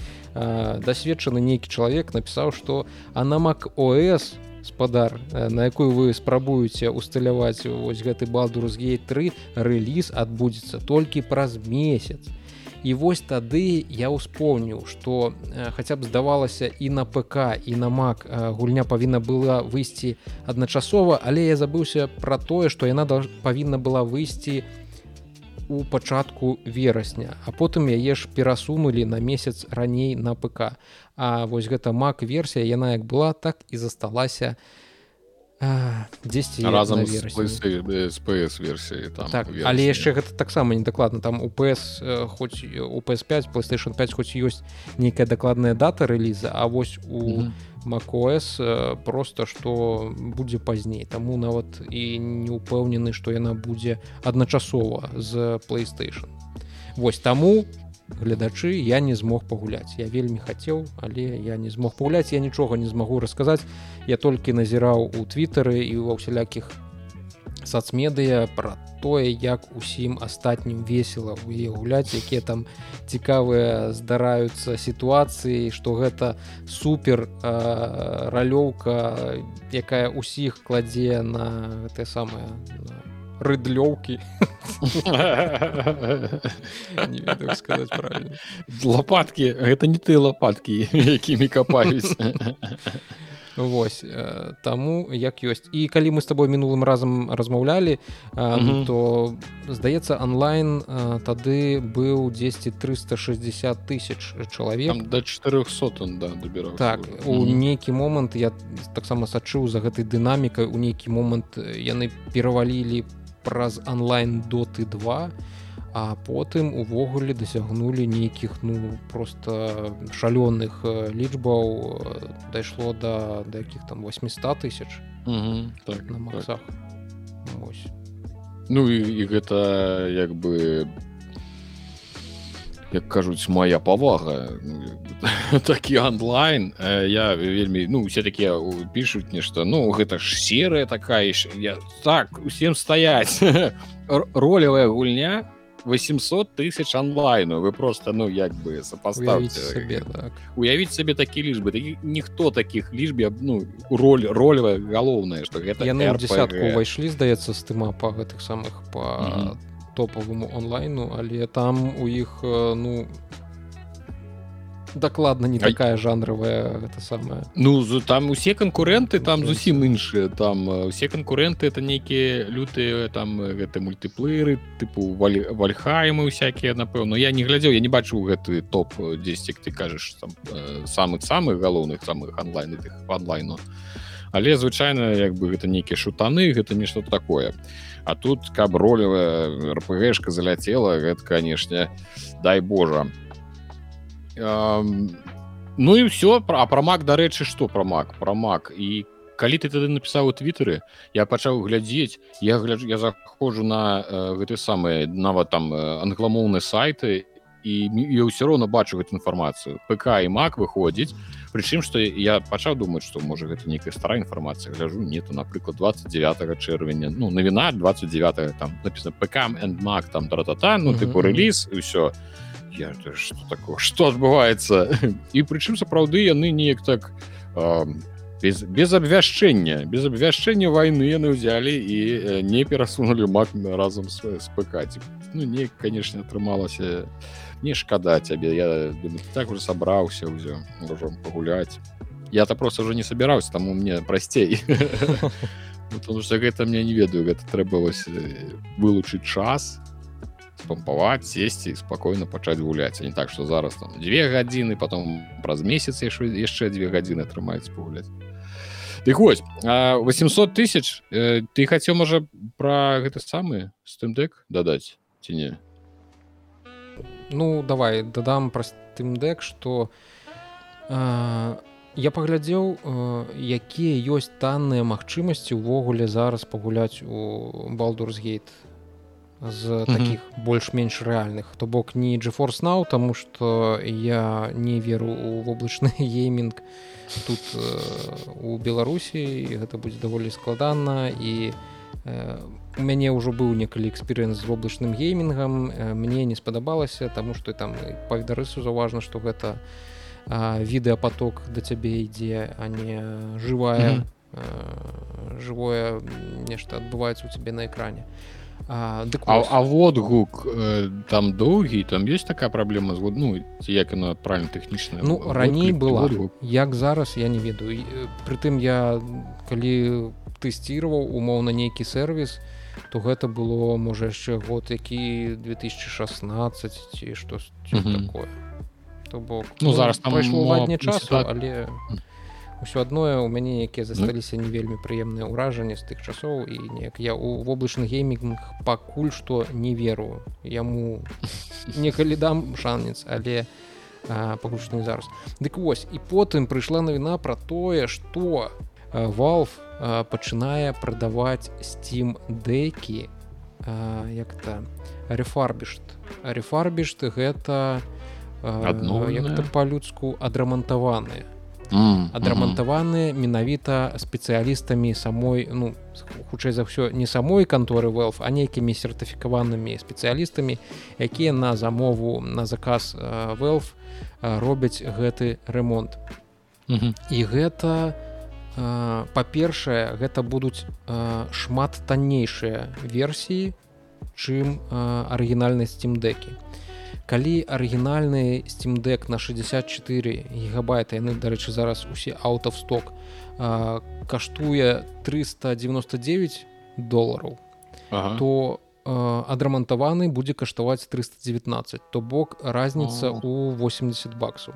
дасведчаны нейкі чалавек напісаў что анамак ос спадар на якую вы спрабуеце усталяваць вось гэты балдурсгей 3 рэліз адбудзецца толькі праз месяц і вось тады я ўспомніў что э, хаця б здавалася і на ПК і на мак э, гульня павінна была выйсці адначасова але я забыўся про тое что яна павінна была выйсці у пачатку верасня а потым яе ж перасунули на месяц раней на ПК А вось гэта мак версія яна як была так і засталася на 10 разам з ps версіі там так, але яшчэ гэта таксама недакладна там у ps хоць у ps5 playstation 5 хоць ёсць нейкая дакладная дата рэліза А вось у macOS просто што будзе пазней таму нават і не ўпэўнены што яна будзе адначасова з playstation. Вось таму гледачы я не змог пагуляць. Я вельмі хацеў але я не змог пагуляць я нічога не змагу расказаць. Я толькі назіраў у твиттары і ва ўсялякіх сацмедыя пра тое як усім астатнім весела у яе гуляць якія там цікавыя здараюцца сітуацыі што гэта супер ралёўка якая усіх кладзе на те самае рыдлёўкі. Лопатки. Гэта не ты лопатки якімі капаюць Вось э, таму як ёсць. І калі мы з тобой мінулым разам размаўлялі э, то здаецца онлайн э, тады быў 10 360 тысяч чалавек. До 400 он да добіраў так у нейкі момант я таксама сачыў за гэтай дынамікай у нейкі момант яны перавалілі праз онлайн доты 2 а потым увогуле дасягнулі нейкіх ну просто шалёных лічбаў дайшло да да якіх там 800 тысяч так, на максах так. ну і, і гэта як бы як кажуць моя павага. Ну, такі онлайн я вельмі ну все такія пишутць нешта ну гэта ж серыя такая я так усім стаять ролевая гульня 800 тысяч онлайну вы просто ну як бы сопоставьте так. уявіць сабе такі лічбы. Такі ніхто таких лічбе ну роль ролевая галоўная что гэта яны десятку увайшлі здаецца з тыма па гэтых самых по mm -hmm. Топавому онлайну але там у іх ну дакладна не такая жанравая это самое. Ну там усе канкуренты там зусім іншыя там усе канкуренты это нейкія лютыя там гэты мультыплееры тыпу вальхаймы всякие напэўна я не глядзеў я не бачу гэты топ 10 ты кажаш там самых самых галоўных самых онлайн тых онлайну але звычайна як бы гэта нейкія шутаны гэта нешта такое. А тут каб ролевая рпгшка заляцела гэта канешне дай Божа. А Ну і все пра пра мак дарэчы што пра мак? Пра мак. І калі ты тады напісаў у твіттеры я пачаў глядзець я гляджу я заходжу на э, гэты самыя нават там англамоўныя сайты і я ўсё роўна бачу гэту інфармацыю. ПК і мак выходзіць прычым што я пачаў думаць што можа гэта нейкая старая інфармацыя. Гляжу нету напрыклад 29 чэрвеня. Ну навіна 29 там написано ПК and мак там тра-та-та ну тыпу рэліз і ўсё. Я что такое? Что адбываецца? І прычым сапраўды яны неяк так э, без без абвяшчэння без абвяшчэння войны яны ўзялі і не перасунули мак разам спыкаць ну не конечно атрымалася не шкада цябе я думаю, так уже сабраўся ўзё можем пагуляць я-то просто уже не собираўся таму мне прасцей потому что гэта мне не ведаю гэта трэба вось вылучыць час спампаваць сесці спакойна пачаць гуляць не так что зараз там две гадзіны потом праз месяц яшчэ две гадзіны атрымаецца пагуляць ты хоць 800 тысяч э, ты хацеў можа про гэты самы стымдек дадаць ці не ну давай дадам пра тымдек что я паглядзеў якія ёсць танныя магчымасці ўвогуле зараз пагуляць у балдурсгейт з таких mm -hmm. больш-менш рэальных то бок не джефорс нау тому что я не веру у воблачны геймінг тут э, у беларусі гэта будзе даволі складана і э, у мяне ўжо быў некалі эксперыенс з воблачным геймінгам. Э, мне не спадабалася тому что там павідарысу заўважна что гэта э, відэапаток да цябе ідзе а не жывая mm -hmm. э, жывое нешта адбываецца у цябе на экране. А А, а, а вот гук э, там доўгі там есть такая праблема з ну як яна правильно тэхнічная? Ну раней была. як зараз я не ведаю. Прытым я калі тэсціраваў умоўна нейкі сервіс то гэта было можа яшчэ год які 2016 ці што такое. То бок ну, ну зараз там пайшло ладне часу але не ўсё адное у мяне якія засталіся не вельмі прыемныя ўражанні з тых часоў і неяк. Я у воблачны геймінг пакуль што не веру яму. Некалі дам шанец але пакуль зараз. Дык вось і потым прыйшла навіна пра тое што валф пачынае прадаваць steam дэкі як-то рефарбішт рефарбішт гэта адно як-то па-людску адрамантаваныя адрамантаваны менавіта спецыялістамі самой ну хутчэй за ўсё не самой канторы велф а нейкімі сертыфікаванымі спецыялістамі якія на замову на заказ велф робяць гэты ремонт. І гэта па-першае гэта будуць шмат таннейшыя версіі чым арыгінальнай стимдекі калі арыгінальны стимдек на 64 гигабайта яны дарэчы зараз усе аўтавсток каштуе 399 долараў ага. то адрамантаваны будзе каштаваць 319 то бок разніца у 80 баксаў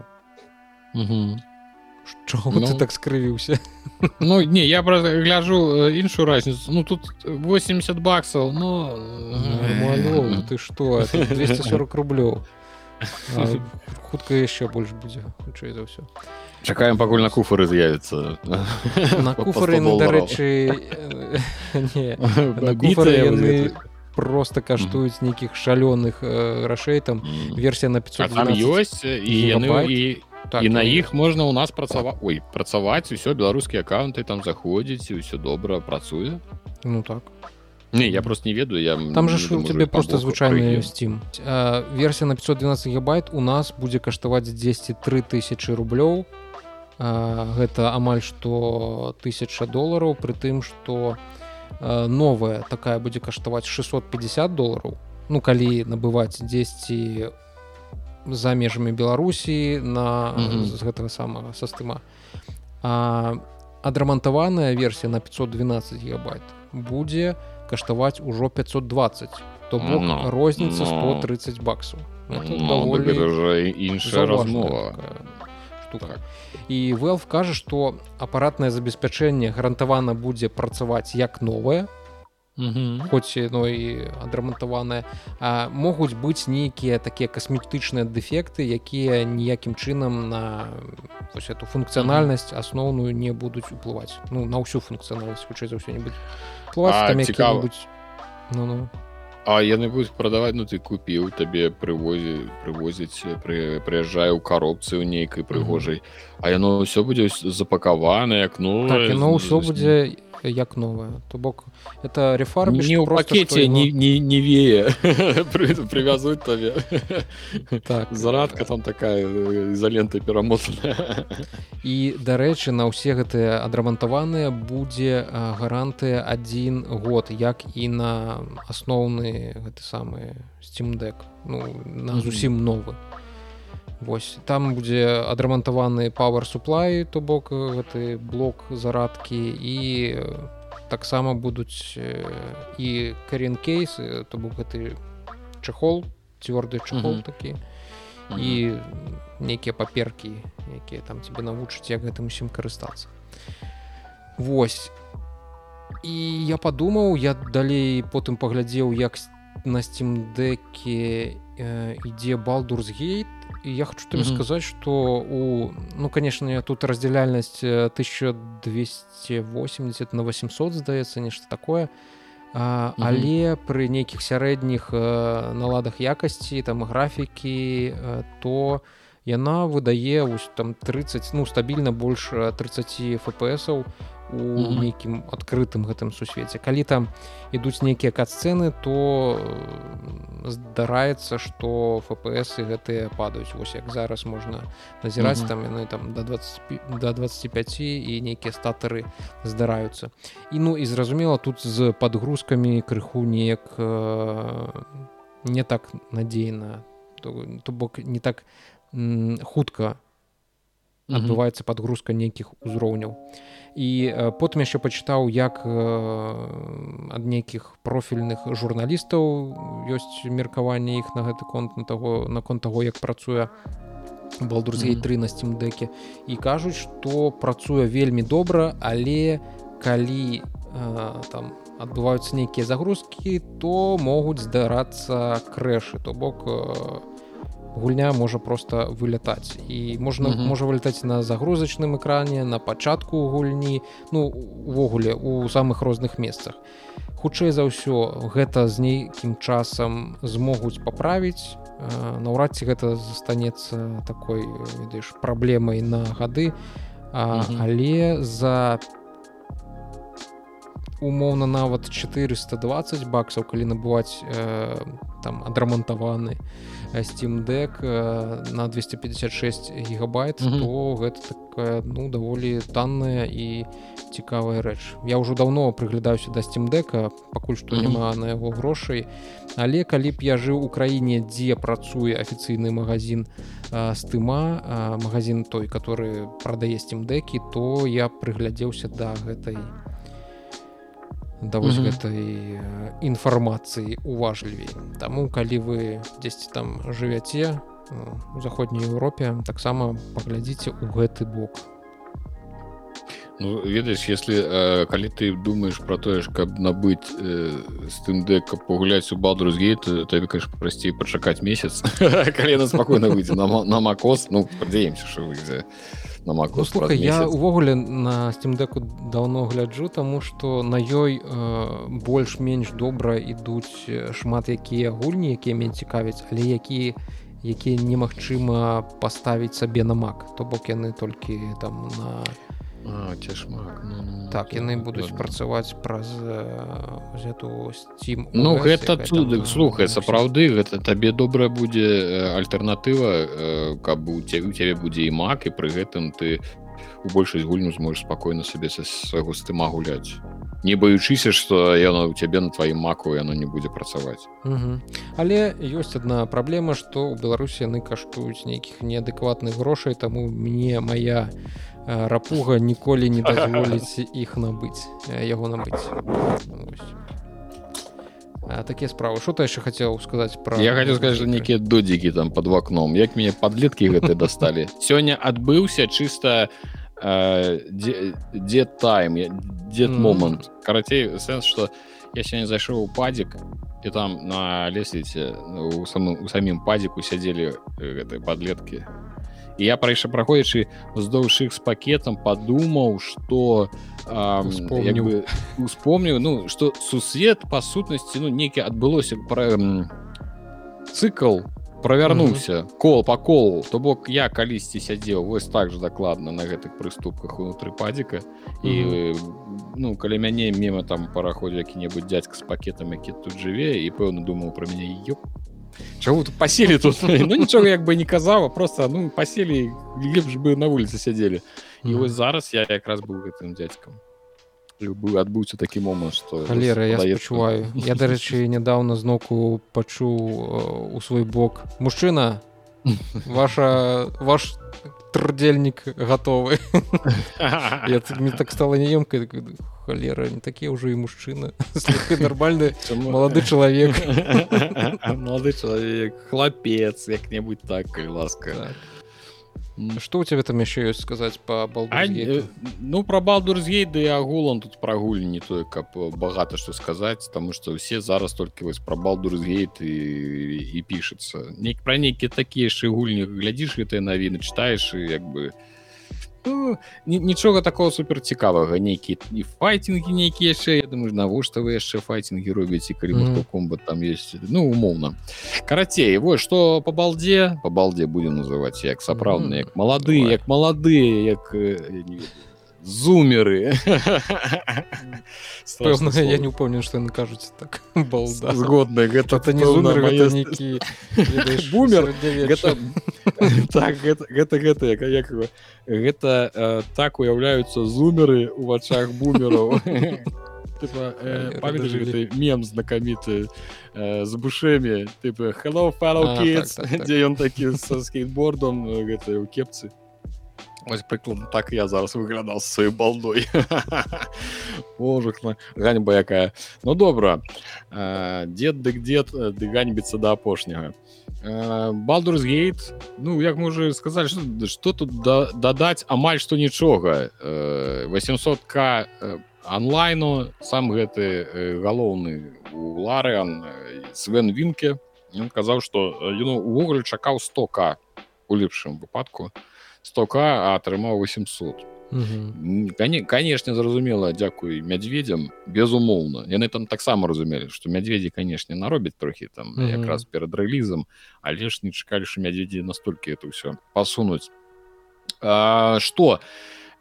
Чого ну, ты так скрывіўся Ну не я просто гляжу іншую разницу. Ну тут 80 баксаў но ну, ты что? 240 рублёў хутка яшчэ больш будзе хутчэй за ўсё чакаем пакуль на куфары з'явіцца на куфары дарэчы просто каштуюць нейкіх шалёных грашэй там версія на 500 там ёсць і яны і так, і на іх можна ў нас працаваць ой працаваць усё беларускія аккаунты там заходзіць і ўсё добра працуе ну так. Не я просто не ведаю я там же у тебе просто звычайны steam. Версія на 512 гигабайт у нас будзе каштаваць 10 3000 рублёў гэта амаль што тысяча долараў при тым что новая такая будзе каштаваць 650 долараў ну калі набываць 10 за межамі беларусі на mm -hmm. з гэтага самага састыма адрамантаваная версія на 512 гигабайт будзе каштаваць ужо 520 то бок no, ну, розніца no. 130 баксаў no, іншая размова штука так. і велф кажа што апаратнае забеспячэнне гарантавана будзе працаваць як новае хоць но і адрамантаваныя могуць быць нейкія такія касметычныя дэфекты якія ніякім чынам на вось эту функцыянальнасць асноўную не будуць уплываць ну на ўсю функцыянальнасць хутчэй за ўсё-небудзь цікавуць ну, ну. А яны будуць прадаваць ну ты купіў табе прывозі прывозіць пры прыязджае ў каропцы ў нейкай прыгожай mm -hmm. А яно ўсё будзе запакавана як ну так, яно ўсё будзе як новая то бок это рефарм не ў пакете его... не, не, не вее привязуць табе так. Зарадка там такая ізалента перамотаная і дарэчы на ўсе гэтыя адрамантаваныя будзе гарантыя один год як і на асноўны гэты самы стимдек ну на зусім новы Вось там будзе адрамантаваны power supply то бок гэты блок зарадкі і таксама будуць і карен кейсы то бок гэты чахол цвёрды чахол mm -hmm. такі mm -hmm. і нейкія паперкі якія там тебе навучаць як гэтым усім карыстацца Вось і я падумаў я далей потым паглядзеў як на стимдеке ідзе балдурсгейт я хочу тебе mm -hmm. сказать что у ну конечно тут раздзяляльнасць 1280 на 800 здаецца нешта такое а, mm -hmm. але пры нейкіх сярэдніх наладах якасці там графікі то яна выдае там 30 ну стабільна больш 30 фпсаў у нейкім адкрытым гэтым сусвеце. Калі там ідуць нейкія кат-сцэны то здараецца што фпс і гэтыя падаюць. Вось як зараз можна назіраць там яны там до 20 до 25 і нейкія статары здараюцца. І ну і зразумела тут з подгрузкамі крыху неяк не так надзейна. То, то бок не так хутка адбываецца подгрузка нейкіх узроўняў і потым яшчэ пачытаў як ад нейкіх профільных журналістаў ёсць меркаванне іх на гэты конт на таго наконт таго як працуе балдурзей 3 на стимдеке і кажуць што працуе вельмі добра але калі там адбываюцца нейкія загрузкі то могуць здарацца крэшы. То бок у гульня можа просто вылятаць і можна mm -hmm. можа вылетаць на загрузачным экране на пачатку гульні ну увогуле у самых розных месцах хутчэй за ўсё гэта з нейкім часам змогуць паправіць наўрад ці гэта застанецца такой ведаеш праблемай на гады. А, але за умоўна нават 420 баксаў калі набываць э, там адрамантаваны steam deck на 256 гигабайт mm -hmm. то гэта такая ну даволі танная і цікавая рэч я ўжо давно прыглядаюся да steam дека пакуль што mm -hmm. няма на яго грошай але калі б я жыў у краіне дзе працуе афіцыйны магазин стыма магазин той который прадае steam декі то я прыглядзеўся да гэтай на да вось mm -hmm. гэтай інфармацыі уважлівей Таму калі вы дзесьці там жывяце у заходняй Еўропе таксама паглядзіце ў гэты бок ну, ведаеш если э, калі ты думаешь про тое ж каб набыць э, з тым дэ каб пагуляць у балдрузгей табе конечно прасцей пачакаць месяц калі на спакойна выйдзе на, на макос. Ну падзеемся що выйдзе на Mac ну, слухай, я увогуле на стимдеку давно гляджу тому что на ёй э, больш-менш добра ідуць шмат якія гульні якія мен цікавяць але які якія немагчыма паставіць сабе на мак то бок яны толькі там на цяжмак ну, ну, так яны будуць працаваць праз эту steam ну гэта цуды слухай сапраўды гэта табе добрая будзе альтэрнатыва каб у цябе у цябе будзе і мак і пры гэтым ты у большасць гульню зможешь спакойна сабе са свайго стыма гуляць. Не баючыся што яно у цябе на тваім маку яно не будзе працаваць. Але ёсць одна праблема што ў беларусі яны каштуюць нейкіх неадэкватных грошай таму мне моя не Э, рапуга ніколі не дазволіць іх набыць яго набыць такія справы что ты яшчэ хацеў сказаць про я хочу сказать нейкія додзікі там под вакном як мяне подлеткі гэты дасталі сёння адбыўся чыста дзе тайм дед момант карацей сэнс что я сёння зайшоў у падзік і там на лесвіце у самым у самім падзіку сядзелі гэтай подлеткі я прайша праходзячы уздоўж іх з пакетам падумаў что успомніў ну что сусвет па сутнасці ну некі адбылося пра цыкл правярнуўся mm -hmm. кол па колу то бок я калісьці сядзеў вось так же дакладна на гэтых прыступках унутры падзіка mm -hmm. і ну каля мяне мема там параходзе які-небудзь дядзька з пакетам які тут жыве і пэўна думаў про мяне ёп Чего тут посели тут? Ну нічога як бы не казаў, просто ну паселі лепш бы на вуліцы сядзелі. І вось зараз я якраз быў гэтым дзядзькам. быў адбыўся такі момант што халера я адчуваю я дарэчы нядаўна зноку пачуў у свой бок мужчына ваша ваш трудзельнік гатовы мне так стала неёмкай холера не такія ўжо і мужчына нормальны малады чалавек малады чалавек хлапец як-небудзь так ласка. Так. что у тебя там яшчэ ёсць сказаць по ну про балдурзгейды агулам тут прагуль не тое каб багата што сказаць тому что все зараз толькі вось про балдурзгейт і і пішацца нейк пра нейкія такія яшчэ гульні глядзіш гэтыя навіны читаеш і як бы не ну, нічога такого супер цікавага нейкі і файтинги нейкія яшчэ я думаю навошта вы яшчэ файтинги робяць і калі mm. комба там есть ну умоўна карацей вось что по балдзе по балдзе будем называть як сапраўдны як малады як маладыя як не ведаю зумеры. Я не упомню что яны кажуць так згодны гэта это не бумер. так гэта гэта як як гэта так уяўляюцца зумеры у вачах бумераў мем знакаміты з бушэмі тыпы hello дзе ён такі са скейтбордом гэтай у кепцы Ось прыкладно так я зараз выглядаў з сваёй балдой Божухна ганьба якая Ну добра дзед дык дзед ды ганьбіцца да апошняга балдурсгейт Ну як мы уже сказали что, что тут да, дадаць амаль што нічога 800к онлайну сам гэты галоўны у ларыан свен вінке. Ён казаў что ён увогуле чакаў 100к у лепшым выпадку 100к а атрымаў 800 канешне зразумела дзякуй мядзведзям безумоўна яны там таксама разумелі што мядзведзі канешне наробяць трохі там якраз перад рэлізам але ж не чакалі що мядзведзі настолькі это ўсё пасунуць что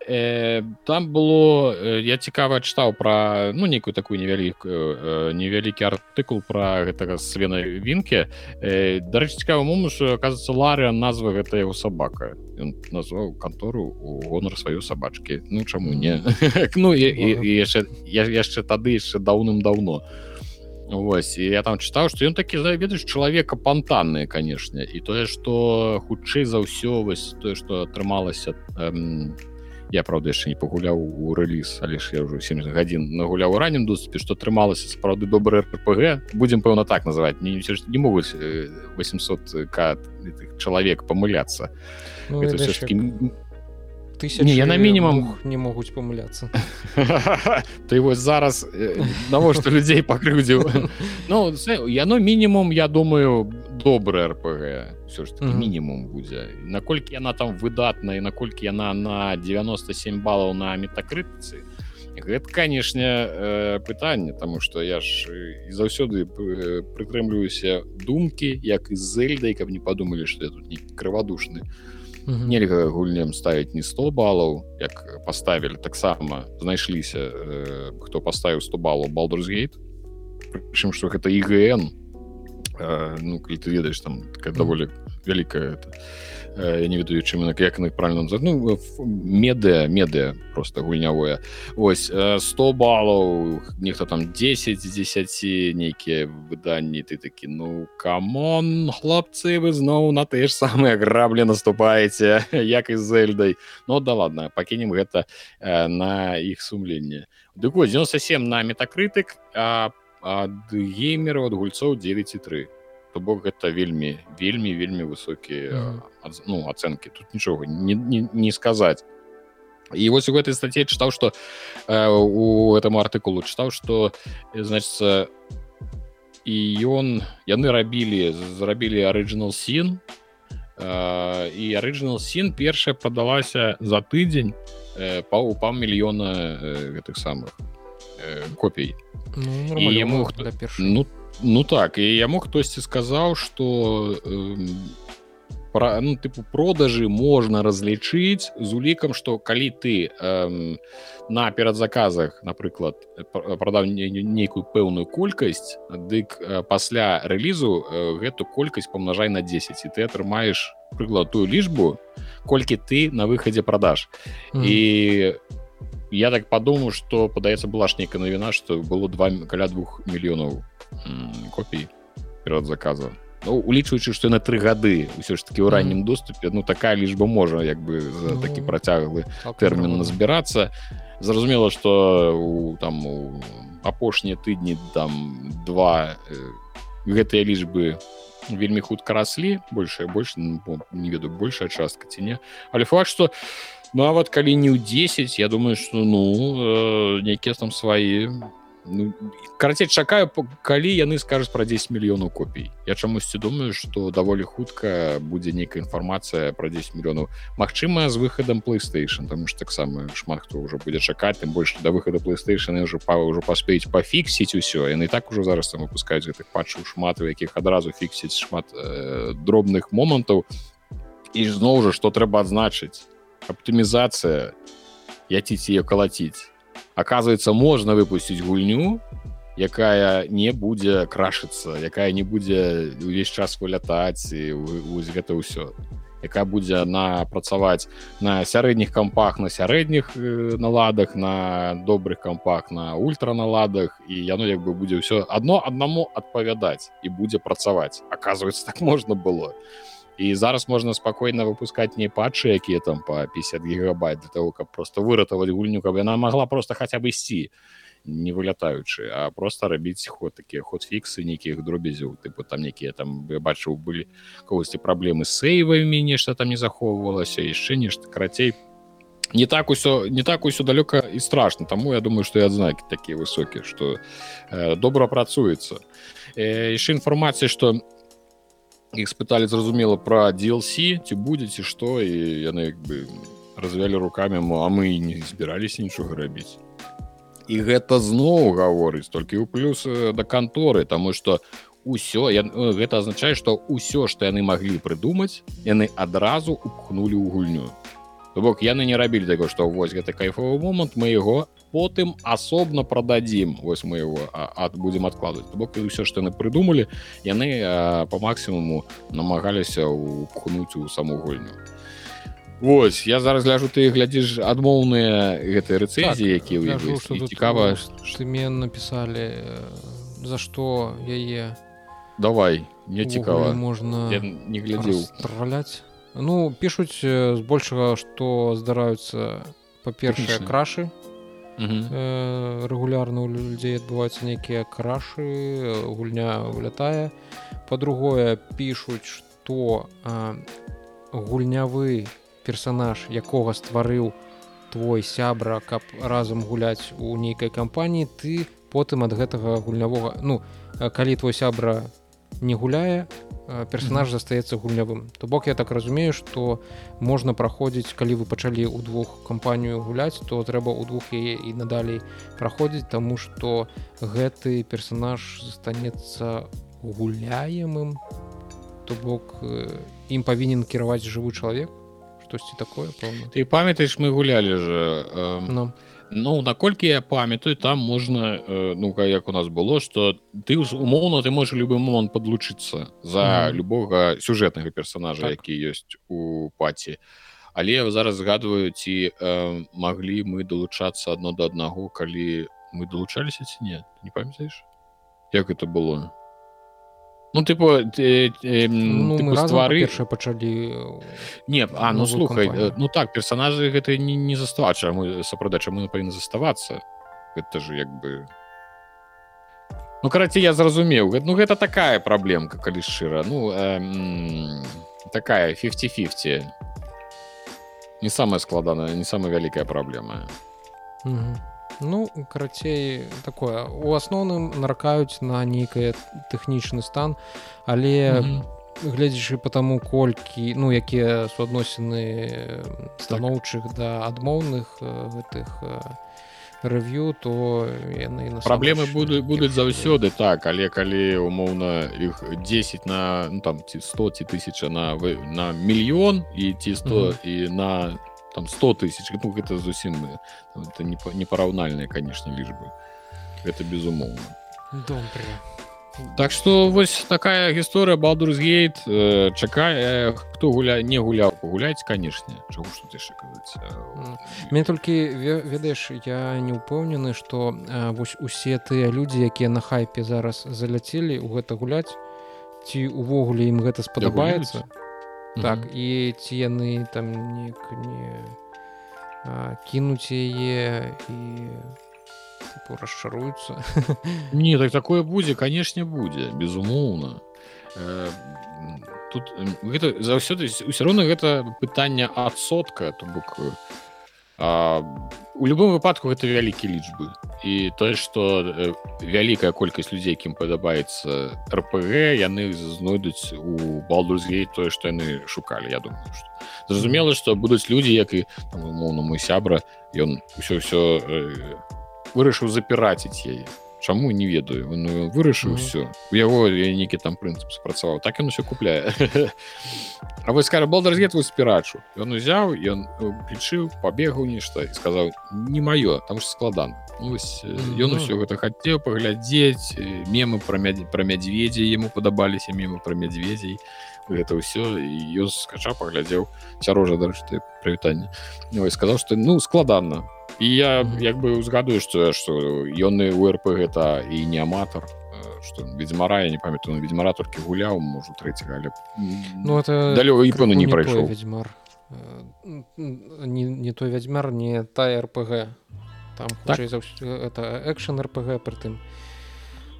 э, там было э, я цікава чытаў про ну некую такую невялікую э, невялікі артыкул про гэтага свена вінке э, дарэчы цікава мому что оказывается ларя назва гэта яго сабака. Ён назваў кантору у гонар сваёй сабачки ну чаму не? Ну і яшчэ яшчэ тады яшчэ даўным-даўно. Вось і я там чытаў што ён такі ведаеш чалавека пантанныя канешне. І тое што хутчэй за ўсё вось тое што атрымалася там я правда яшчэ не пагуляў у рэліз але ж я ўжо 70 гадзін нагуляў у раннім доступе што атрымалася сапраўды добры рпг. Будзем пэўна так называть не, не могуць 800 к чалавек памыляцца ну, не я на мінімум не могуць памыляцца ты вось зараз навошта людзей пакрыўдзіў Ну яно мінімум я думаю добры рпг все ж таки мінімум будзе наколькі яна там выдатная наколькі яна на 97 балаў на метакрытцы гэта канешне э, пытанне тому что я ж заўсёды прытрымліваюся думкі як і зельдай каб не подумалі что я тут не крывадушны нельга гульнем ставіць не 100 балаў як поставілі таксама знайшліся э, хто поставіў 100 балаў балдурсгейт прычым что гэта ігн ну калі ты ведаеш там такая даволі вялікая это я не ведаю чым як як правильно ну, медыа медыа просто гульнявое. Ось 100 балаў нехта там 10 з 10 нейкія выданні ты такі ну камон хлопцы вы зноў на тыя ж самыя граблі наступаеце як і зельдай Ну да ладно пакінем гэта на іх сумленне Дык 97 на метакрытык по ад геймераў ад гульцоў 9,3 то бок гэта вельмі вельмі вельмі высокія mm. ну ацэнкі. Тут нічога не, не, не сказаць. І вось у гэтай статье чытаў что э, у этому артыкулу чытаў что значится і ён яны рабілі зрабілі арыджинал син і арыджинал син першая прадалася за тыдзень э, па упам мільёна э, гэтых самых э, копій ну, яму ну, ну так і яму хтосьці сказаў что э, пра ну тыпу продажы можна разлічыць з улікам что калі ты э, на перадзаказах напрыклад прадаў нейкую пэўную колькасць дык э, пасля рэлізу э, гэту колькасць памнажай на 10 і ты атрымаеш прыклад тую лічбу колькі ты на выхадзе продаж. Mm. і я так подумаю что падаецца была ж нейкая навіна что было два каля двух мільёнаў копій перад заказа ну, улічваючы что на тры гады ўсё ж таки ў раннім доступе ну такая лічба можа як бы за ну, такі працяглы так, тэрмін назбірацца. Зразумела что у там у апошнія тыдні там два э, гэтыя лічбы вельмі хутка раслі большая больше ну, не веду большая частка ці не. Але факт что у ну, калі не ў 10 я думаю что ну э, нейкія там свои ну, карацей чакаю калі яны скажуць про 10 мільёнаў копій я чамусьці думаю что даволі хутка будзе нейкая інфармацыя про 10 мільёнаў Мачыма з выхадам playstation там ж таксама шмат хто ўжо будзе чакаць тым больш да выхада playstation уже па ўжо паспеюць пафіксіць усё яны так ужо зараз там выпускаюць гэтых патчаў шмат у якіх адразу фіксіць шмат э, дробных момантаў і зноў жа што трэба адзначыць оптимизация яціць ее калаціць оказывается можно выпустить гульню якая не будзе крашыцца якая не будзе увесь час вылятаць гэта ўсё якая будзе она працаваць на сярэдніх кампах на сярэдніх э, наладах на добрых кампах на ультраналадах і яно як бы будзе ўсё одно аднаму адпавядаць і будзе працаваць оказывается так можна было. то і зараз можна спакойна выпускать не патчы якія там по 50 гигабайт для того каб просто выратаваць гульню каб яна могла просто хотя бы ісці не вылятаючы а просто рабіць ход такія ход фіксы нейкіх дробязяў тыпу там некія там бачыў былі когосьці праблемы с сейвамі нешта там не захоўвалася яшчэ нешта карацей. Не так усё не так усё далёка і страшно таму я думаю что і адзнакі такія высокія что э, добра працуецца. Яшчэ інфармацыя что у іх спыталі зразумела пра DLC ці будзе ці што і яны як бы развялі руками а мы не збіраліся нічога рабіць і гэта зноў гаворыць толькі ў плюс да канторы тому что ўсё я, гэта азначае што ўсё што яны маглі прыдумаць яны адразу упхнулі ў гульню. То бок яны не рабілі таго што вось гэты кайфовы момант мы яго потым асобна прададзім. Вось мы его ад будзем адкладваць. То бок ўсё што яны прыдумалі яны по максімуму намагаліся упхнуць у саму гульню Вось я зараз ляжу ты глядзіш адмоўныя гэтыя рэцэнзіі Так, якія цікава э, штымен напісалі за што яе давай мне цікава. можна я не глядзеў. страляць ну пішуць збольшага што здараюцца па-першае крашы рэгулярна у людзей адбываюцца нейкія крашы э, гульня вылятае па-другое пішуць што а, гульнявы персанаж якога стварыў твой сябра каб разам гуляць у нейкай кампаніі ты потым ад гэтага гульнявога ну э, калі твой сябра не гуляе э, персонаж застаецца гульнявым то бок я так разумею что можна праходзіць калі вы пачалі ў двух кампанію гуляць то трэба ў двух яе і надалей праходзіць тому что гэты персонаж застанецца гуляемым. То бок э, ім павінен кіраваць жывы чалавек штосьці такое пэўна. Ты памятаеш мы гулялі же э, ну, Ну наколькі я памятаю там можна э, ну ка- як у нас было что ты умоўна ты можешь любы момант подлучыцца за любога сюжэтнага персонажа Так. які ёсць у паці але зараз згадваю ці э, маглі мы далучацца адно да аднаго калі мы далучаліся ці не Ты не памятаеш як это было ну тыпу ты, э, ну тыпу, мы ствары першае пачалі э, Не а ну слухай кампанію. э, ну так персонажы гэта не, не застава чаму сапраўда чаму павінны заставацца гэта же як бы. Ну карацей я зразумеў ну гэта такая праблемка калі шчыра ну эм, такая 50-50 не самая складаная не самая вялікая праблема Мгм. Ну карацей такое. У асноўным наракаюць на нейкае тэхнічны стан але Мгм. гледзячы по таму колькі ну якія суадносіны станоўчых да адмоўных э, гэтых рэв'ю то яны на праблемы будуць будуць заўсёды так але калі умоўна іх 10 на ну, там ці 100 ці тысяча на вы- на мільён і ці 100 і на там 100 тысяч ну, гэта зусім э, это не па- непараўнальныя канешне лічбы гэта безумоўна добре так что вось такая гісторыя балдурсгейт э, чакае хто гуляе не гуляў пагуляць канешне чаго ж тут яшчэ казаць М. Мне толькі ве- ведаеш я не ўпэўнены што а, вось усе тыя людзі якія на хайпе зараз заляцелі ў гэта гуляць ці увогуле ім гэта спадабаецца так і ці яны там неяк не а, кінуць яе і типу, расчаруюцца Не так такое будзе канешне будзе безумоўна Э, тут гэта заўсёды ўсё роўна гэта пытанне адсотка то бок э, а, у любым выпадку гэта вялікія лічбы і тое што э, вялікая колькасць людзей якім падабаецца рпг яны знойдуць у балдурзгей тое што яны шукалі я думаю што зразумела што будуць людзі як і там, умоўна мой сябра ён усё ўсё э, вырашыў запіраціць яе Чаму не ведаю. Ну, вырашыў Мгм. ўсё у яго нейкі там прынцып спрацаваў так ён усё купляе А вось скажа балдарзгет вы спірачу ён узяў ён уключыў пабегаў нешта і сказаў не маё там ж складан Ну, вось, э, ён Мгм. усё гэта хацеў паглядзець мемы пра мядз... пра мядзведзі яму падабаліся мемы пра мядзведзей гэта ўсё і ён скача паглядзеў сярожа дарэчы прывітанне Ой, сказаў што ну складана і я як бы узгадую што што ён і урп гэта і не аматар что ведьмара я не памятаю ну, ведьмара толькі гуляў можу трэцяга але ну это далёка і пэўна не прайшоў Э, м, не, не той вядзьмар не та рпг. Там Так. за ўсё это экшн рпг прытым э,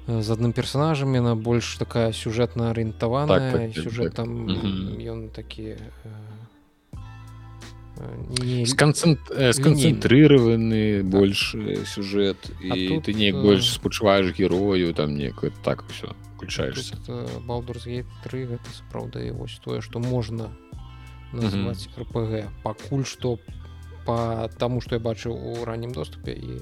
з адным персонажам яна больш такая сюжэтна арыентаваная Так, так, сюжэт так. там ён такі э, э, не сканцэн... э, сканцэнтрыраваны больш э, сюжэт і тут, ты неяк э, больш спачуваеш герою там неяк так все включаешься. балдурс 3 гэта сапраўда і вось тое што можна называць рпг пакуль што по таму што я бачыў у раннім доступе і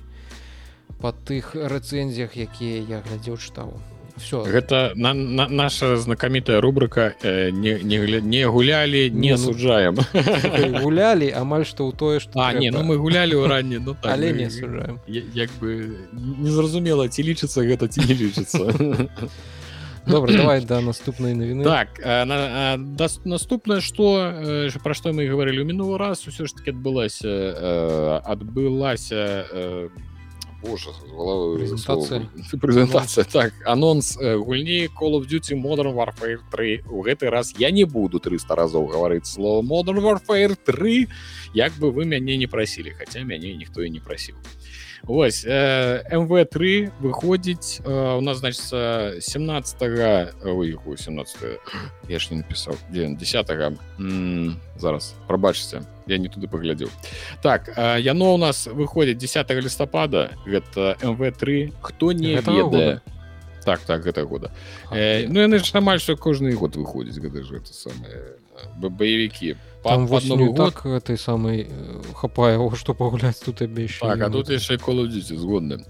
па тых рэцэнзіях якія я глядзеў чытаў. Все гэта на, на наша знакамітая рубрика э, не, не, не гулялі не, Не, ну, суджаем гулялі амаль што ў тое што А не ну мы гулялі ў ранні ну так але мы- не сужаем Я- як бы незразумела ці лічыцца гэта ці не лічыцца. Добра давай да наступнай навіны. Так а, на, а, дас- наступнае што э, пра што мы гаварылі ў мінулы раз усё ж таки адбылася э, адбылася э, Боже, Прэзентацыя. слово. прэзентацыя так анонс э, гульні Call of Duty Modern Warfare 3 у гэты раз я не буду 300 разоў гаварыць слово Modern Warfare 3 як бы вы мяне не прасілі хаця мяне ніхто і не прасіў Вось э, МВ3 выходзіць э, у нас значится 17 ой, якую 17 я ж не написал 10 М, зараз прабачце я не туды паглядзеў так э, яно у нас выходзіць 10 лістапада гэта МВ3 хто не Гэтага ведае так так гэта года. Э, ну яны ж амаль што кожны год выходзіць гэта ж это самае баевікі там Пад- пад Новы восенню год. так этой самай хапае што пагуляць тут абеща Так, а тут яшчэ Duty згодны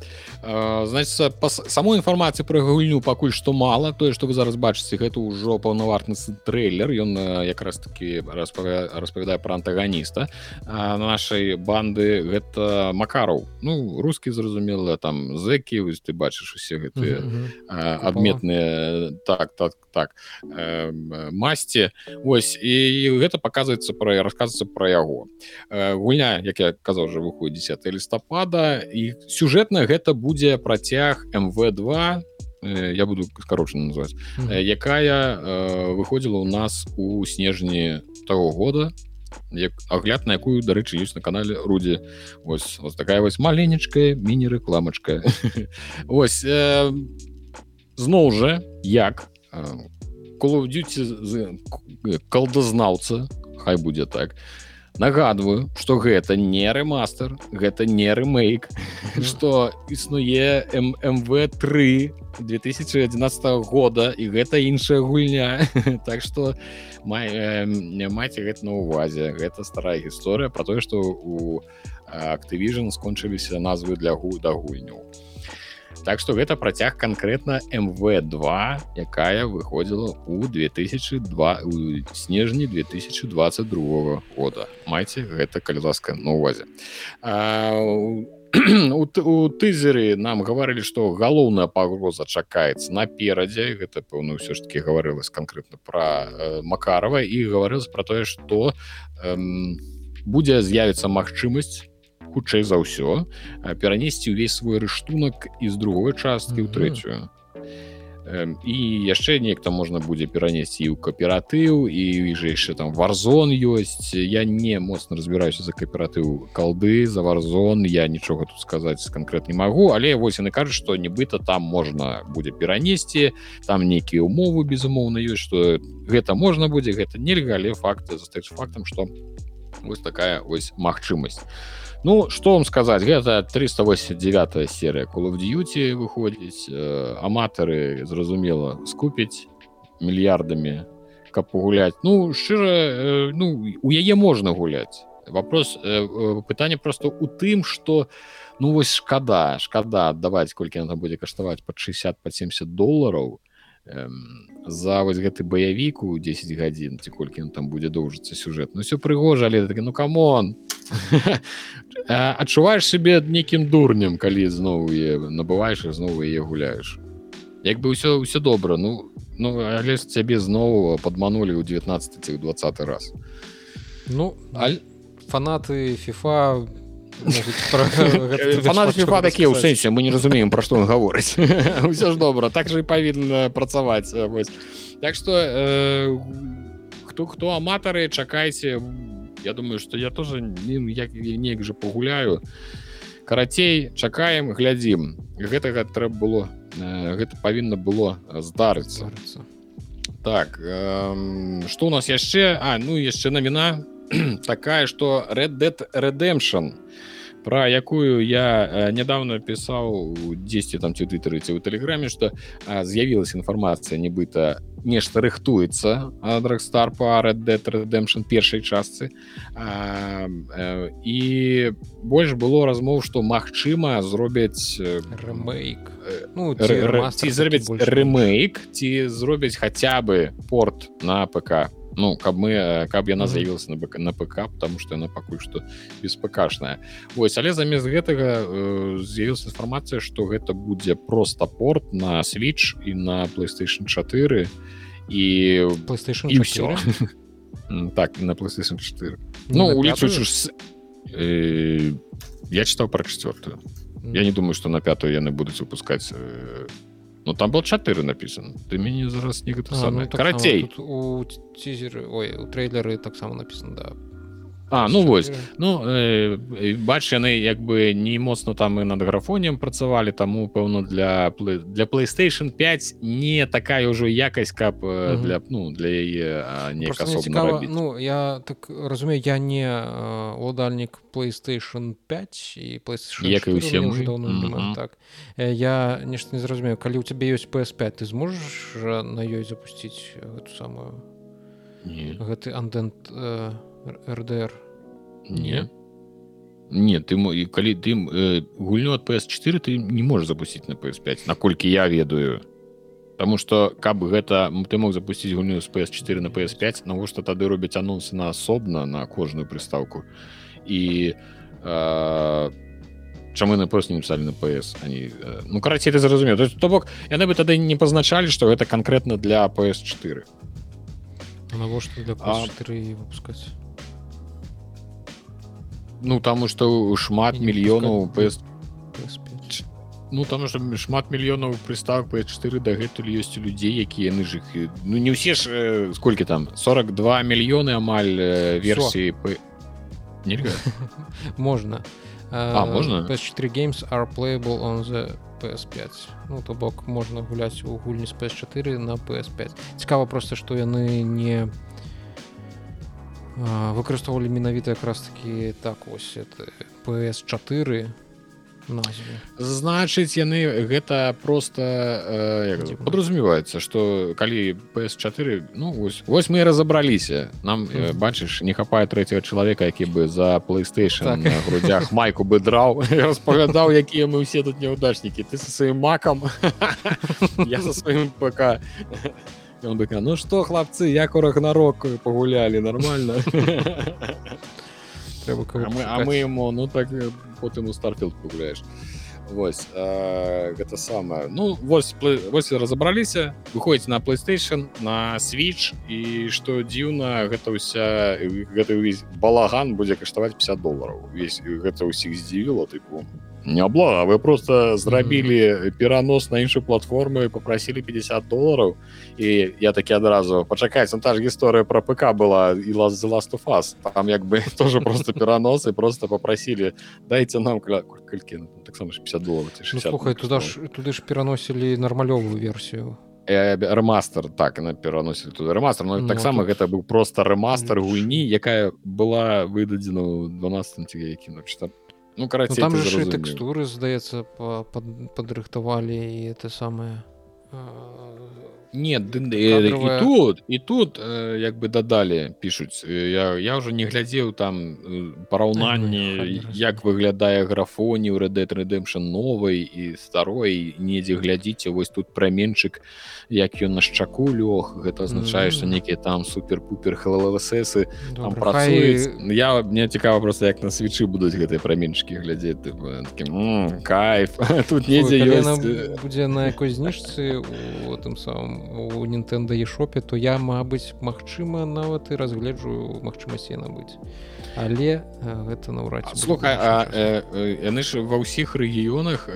значит па самой інфармацыі пра гульню пакуль што мала тое што вы зараз бачыце гэта ўжо паўнавартны трэйлер ён якраз таки распавя- распавядае пра антаганіста нашай банды гэта макараў ну рускі зразумела там зэкі вось ты бачыш усе гэтыя а, адметныя так так так э, масці ось і гэта паказваецца пра расказваецца пра яго. Э, гульня як я казаў уже выходзіць 10 лістапада і сюжэтна гэта будзе працяг мв2 э, я буду скарочана называть э, якая э, выходзіла ў нас у снежні того года. Як агляд на якую дарэчы ёсць на канале рудзі. Ось, ось такая вось маленечкая міні-рэкламачка. Ось э, зноў жа як э, Call of Duty з- к- калдазнаўца хай будзе так. Нагадваю что гэта не рэмастер гэта не рэмейк что існуе мв3 2011 года і гэта іншая гульня. Так что май э, маце гэта на увазе гэта старая гісторыя про тое что у Activision скончыліся назвы для гу да гульню Так что гэта працяг конкретно мв2 якая выходзіла у 2002 у снежні 2022 года майце гэта калі ласка на увазе а, у- у, тызеры нам гаварылі што галоўная пагроза чакаецца наперадзе гэта пэўна ўсё ж таки гаварылась конкретно про э, макарова. І гаварылася про тое что эм, будзе з'явіцца магчымасць хутчэй за ўсё а, перанесці ўвесь свой рыштунак з другой часткі ў Мгм. трэцюю. Эм, і яшчэ нехта можна будзе перанесці і ў кааператыў і яшчэ там варзон ёсць. Я не моцна разбіраюся за кааператыў калды за варзон я нічога тут сказаць канкрэтна не магу але вось яны кажуць што нібыта там можна будзе перанесці там нейкія умовы безумоўна ёсць што гэта можна будзе гэта нельга але факты застаюць фактам што вось такая ось магчымасць Ну что вам сказаць гэта 389 серыя Call of Duty выходзіць. Э, аматары зразумела скупіць мільярдамі каб пагуляць ну шчыра э, ну у яе можна гуляць вопрос э, э, пытанне просто у тым что ну вось шкада шкада аддаваць колькі яна будзе каштаваць под 60 по 70 долларов эм, за вось гэты баявіку 10 гадзін ці колькі ён там будзе доўжыцца сюжэт. Ну все прыгожа але такі ну камон адчуваеш сябе нейкім дурнем калі зноў набываеш і зноў яе гуляеш як бы ўсё ўсё добра. Ну ну але ж цябе зноў падманулі ў 19 ці ў 20 раз. Ну Аль... фанаты фіфа фанаты FIFA такія ў сэнсе мы не разумеем пра што он гаворыць ўсё ж добра так же і павінна працаваць э, так что э, хто хто аматары чакайце я думаю что я тоже як неяк же пагуляю карацей чакаем глядзім. Гэтага трэба было э, гэта павінна было здарыцца. Так эм, что у нас яшчэ? А ну яшчэ навіна такая что red Dead redemption про якую я э, недавно пісаў 10 там ці тытарыце ў тэлеграме што з'явілася інфармацыя нібыта нешта рыхтуецца драгстар по Red Dead Redemption першай частцы а, э, і больш было размоў што магчыма зробяць рэмейк ну, ці зробяць рэмейк ці зробяць хаця бы порт на ПК ну каб мы каб яна заявілася на бк на ПК потому что яна пакуль што беспакашная. Вось але замест гэтага э, з'явілася інфармацыя што гэта будзе просто порт на switch і на playstation 4 і playstation і все так на playstation 4 ну улічваючы э, я чытаў пра чавёртую я не думаю что на пятую яны будуць выпускаць э, Ну там был 4 написан ты мяне зараз не гэта ну, карацей у цізеры ой у трэйлеры таксама написано да А ну вось. ну э, бач яны як бы не моцна там і над графонем працавалі таму пэўна для для playstation 5 не такая ўжо якасць каб угу. для ну для яе не цікава Ну я так разумею я не уладальнік playstation 5 і як і усе давно так. Я нешта не зразумею калі у тебе ёсць PS5 ты зможаш на ёй запусціць эту самую гэты андент э, РДР не. Не ты мой калі ты э, гульню от PS4 ты не можешь запусціць на PS5 наколькі я ведаю. Таму что каб гэта ты мог запусціць гульню з PS4 на PS5 навошта тады робяць анонсы на асобна на кожную прыстаўку і э, чаму на просто не писали на PS они э, ну карацей ты зразумеў то бок яны бы тады не пазначалі что гэта конкретно для PS4 навошта для PS4 а... выпускаць ну таму что шмат мільёнаў PS... ну там что шмат мільёнаў прыстав PS4 дагэтуль ёсць у людзей якія яны ж іх ну не ўсе ж э, сколькі там? 42 мільёны амаль э, версіі П... нельга можна. А можна? PS4 games are playable on the PS5 ну то бок можна гуляць у гульні з PS4 на PS5 цікава просто што яны не не выкарыстоўвалі менавіта якраз такі так ось это PS4 назве значыць яны гэта просто э, подразумеваецца что калі PS4 ну вось, вось мы разабраліся. Нам э, бачыш не хапае трэцяга чалавека які бы за playstation так. грудях майку бы драў распавядаў якія мы ўсе тут неудачнікі ты со сваім макам. Я со сваім ПК Он быка ну что хлапцы як у рагнарок пагулялі нормально? Трэба а мы, а мы ему ну так потым у старфілд пагуляешь Вось э, гэта самае ну вось вось разабраліся выходзіць на playstation на switch і што дзіўна гэта ўся гэта ўвесь балаган будзе каштаваць 50 долларов. Весь гэта ўсіх здзівіла тыпу не блага вы просто зрабілі перанос на іншую платформу і попросілі 50 долларов. І я такі адразу пачакаць та ж гісторыя про ПК была і лас за last of us. Там як бы тоже просто перанос і просто попросілі дайте нам колькі таксама 50 долларов ну, слухай туда ж туды ж пераносілі нармалёвую версію рэмастер так на пераносілі туды рэмастер но ну, таксама гэта быў просто рэмастер гульні якая была выдадзена 12 ці які ну, ну карацей ну, там же тэкстуры здаецца падрыхтавалі і это самае нет і тут і тут як бы дадалі пішуць я, я ўжо не глядзеў там параўнанне як выглядае графоні ў Red Redemption новай і старой недзе глядзіце вось тут праменчык як ён на шчаку лёг гэта азначае што нейкія там супер-пупер там працуюць я мне цікава просто як на свечы будуць гэтыя праменчыкі глядзець кайф тут недзе будзе на якой зніжцы у тым самым у Нтэнда ешопе то я мабыць магчыма нават і разгляджу магчымасць набыць але гэта наўрад слухай яны ж ва ўсіх рэгіёнах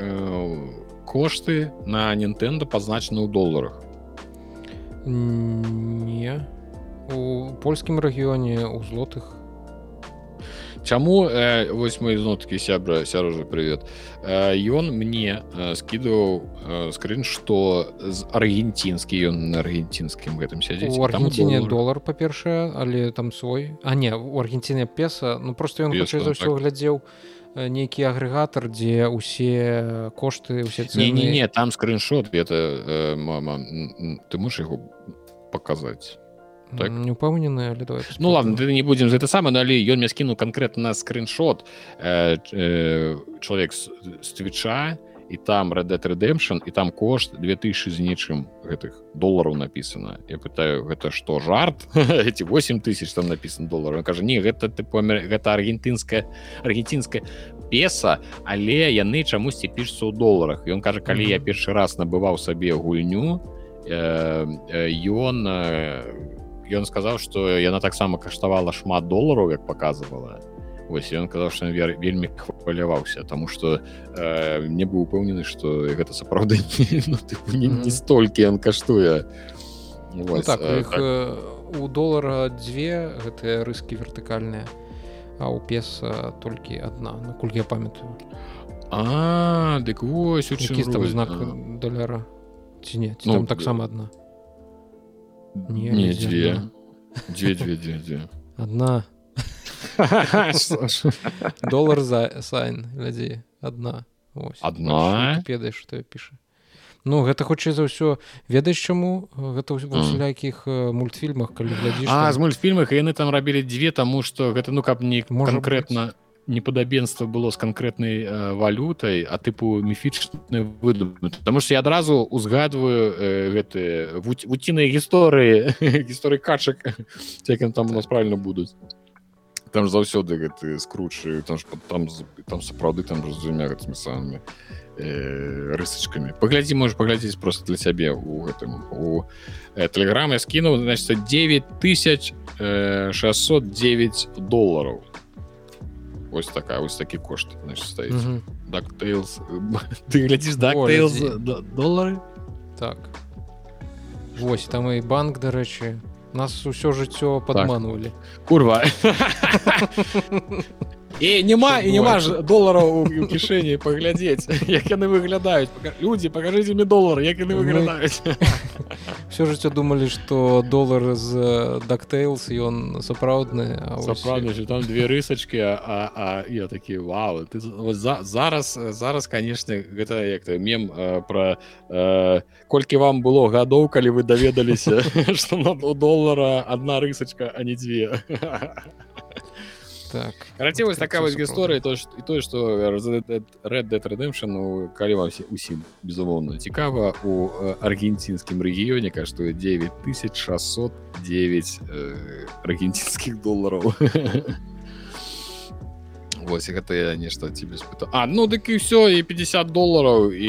кошты на Нтэнда пазначаны ў доларах. Не. У польскім рэгіёне у злотых Чаму э, вось мой зноткі сябра сярожа привет ён э, мне э, скідываў э, скрын што з аргенцінскі ён на аргенцінскім гэтым сядзець у аргенціне долар, долар па-першае але там свой. А не у аргенціне песа ну просто ён за ўсё глядзеў нейкі агрэгатар дзе ўсе кошты усе не, не, не там скриншот это э, мама ты можешь его показать так? не упэўнены але давай ну ладно ты не будем за это самое але ён мне скінул конкретно скриншот э, э, чалавек с, с твича і там Red Dead Redemption і там кошт 2000 з нечым гэтых долларов написано. Я пытаю гэта что жарт? Эти 8 тысяч там написан долларов. Кажа не гэта ты помер гэта аргентынская аргентинская песа але яны чамусьці пішцца ў доларах ён кажа калі я першы раз набываў сабе гульню ён ён сказаў что яна таксама каштавала шмат долларов як показывала. Вось ён казаў што вельмі хваляваўся тому что э, не быў упэўнены что гэта сапраўды ну, не, не столькі ён каштуе ну, так, э, так. Э, у долара дзве гэтыя рыскі вертыкальныя а у пес толькі одна наколькі я памятаю. А дык вось знак даляра ці не ці ну, таксама одна не, не дзве дзве дзве дзве дзве одна. Доллар за сайн глядзі одна. Одна? Ведаеш что піша Ну гэта хутчэй за ўсё ведаеш чаму гэта вялякіх мультфільмах калі глядзіш а з мультфільмах яны там рабілі дзве таму что гэта ну каб не конкретно непадабенства было з канкрэтнай э, валютай а тыпу міфічны выдум потому что я адразу узгадываю э, гэты вуціныя гісторыі гісторыі качак якім там у нас правильно будуць там заўсёды гэты скручы там ж, там там сапраўды там з двумя гэтымі самымі э, рысачкамі паглядзі можешь паглядзець просто для цябе у гэтым у э, тэлеграме скінуў значит 9609 долларов ось такая ось такі кошт стаіць mm -hmm. дактейлс ты глядзіш дактейлс доллары. Так. Вось там і банк дарэчы нас усё жыццё падманули так. курва і няма і няма ж долараў у кішэні паглядзець як яны выглядаюць людзі пакажыце мне долар як яны выглядаюць все жыццё думалі что долар з дактейлс ён сапраўдны сапраўдны там две рысачки а, а я такі вау ты за, зараз зараз конечно гэта як то мем про колькі вам было гадоў калі вы даведаліся что на доллара одна рысачка а не дзве так. Карацей вось такая вось гісторыя то і тое што Red Dead Redemption калі вам усім безумоўна цікава у аргенцінскім рэгіёне каштуе 9609 аргенцінскіх долараў Вось гэта я нешта тебе спыта А ну дык і ўсё і 50 долараў і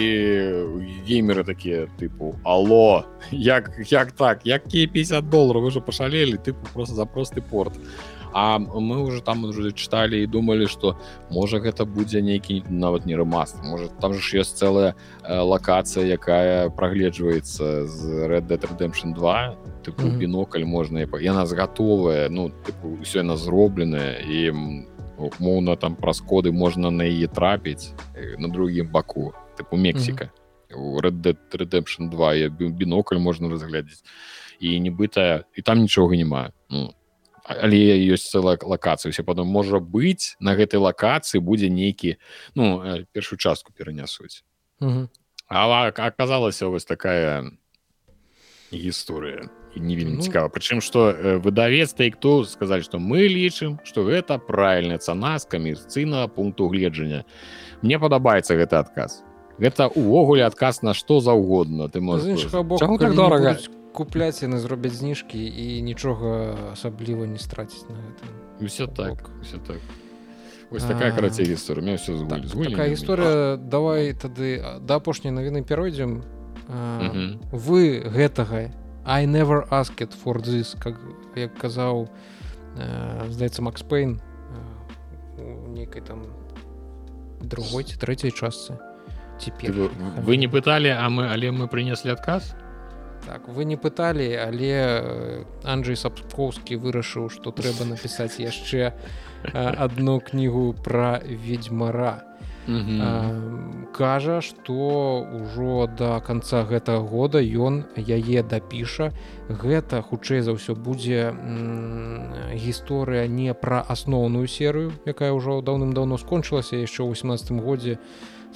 геймеры такія тыпу Алло як як так? Якія 50 долараў уже пашалелі тыпу просто за просты порт а А мы уже там уже чыталі і думалі што можа гэта будзе нейкі нават не рэмаст может там ж ёсць цэлая э, лакацыя якая прагледжваецца з Red Dead Redemption 2 тыпу mm -hmm. бінокль можна яна гатовая ну ўсё яна зробленая і моўна там праз коды можна на яе трапіць э, на другім баку тыпу Мексіка mm -hmm. Red Dead Redemption 2 бінокль можна разглядзець і нібыта і там нічога няма ну але ёсць цэлая лакацыя все потом можа быць на гэтай лакацыі будзе нейкі ну э, першую частку перанясуць. А аказалася вось такая гісторыя не вельмі ну... цікава. Прычым што э, выдавец тайкту сказаць што мы лічым што гэта правільная цана з камерцыйнага пункту гледжання. Мне падабаецца гэты адказ. Гэта увогуле адказ на што заўгодна ты можаш так дорага купляць яны зробяць зніжкі і нічога асабліва не страціць на гэтым все так все так. Ось такая карацей гісторыя все так, такая гісторыя давай тады да апошняй навіны пяройдзем вы гэтага I never asked for this как як казаў здаецца Макс Пейн нейкай там другой ці трэцяй частцы теперь вы не пыталі а мы але мы прынеслі адказ так вы не пыталі але э, Анджей сапкоўскі вырашыў што трэба напісаць яшчэ адну кнігу пра ведьмара. Ам, кажа што ўжо да канца гэтага года ён яе дапіша. Гэта хутчэй за ўсё будзе гісторыя не пра асноўную серыю якая ўжо даўным-даўно скончылася. Яшчэ ў 18 годзе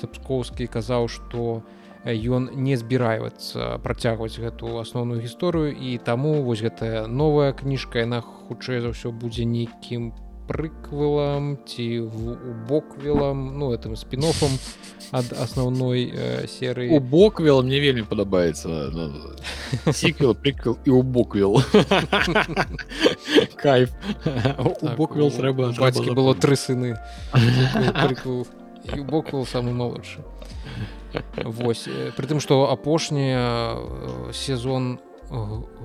сапскоўскі казаў што ён не збіраюцца працягваць гэту асноўную гісторыю. І таму вось гэтая новая кніжка яна хутчэй за ўсё будзе нейкім прыквелам ці боквелам ну этим спінофам ад асноўной э, серыі. У боквел мне вельмі падабаецца ну, сіквел приквел і у боквел кайф. У Так, боквел у- трэба у бацькі было тры сыны боквел самы малодшы Вось. Э, притым што апошні э, сезон э,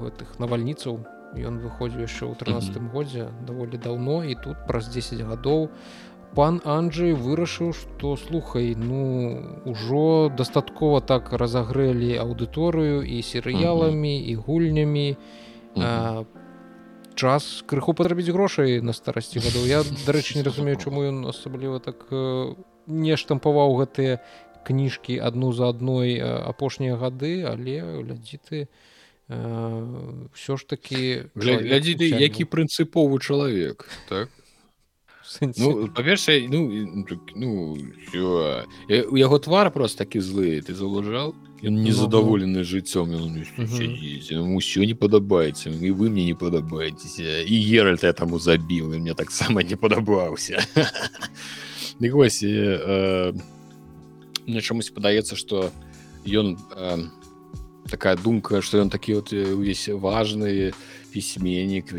гэтых навальніцаў ён выходзіў яшчэ ў 13 годзе даволі даўно і тут праз 10 гадоў пан Анджей вырашыў што слухай ну ўжо дастаткова так разагрэлі аўдыторыю і серыяламі і гульнямі. А, час крыху патрабіць грошай на старасці гадоў. Я дарэчы не разумею чаму ён асабліва так э, не штампаваў гэтыя кніжкі адну за адной э, апошнія гады але глядзі ты ўсё ж такі глядзі ты які прынцыповы чалавек так? Ну па-першае ну ну, так, ну всё. Э, у яго твар просто такі злы ты заўважаў ён Ну, незадаволены жыццём ён Мгм. усё не падабаецца і вы мне не падабаецеся. І геральт я таму забіў і мне таксама не падабаўся. Дык вось э, э, мне чамусь падаецца што ён э, такая думка што ён такі от э, увесь важны пісьменнік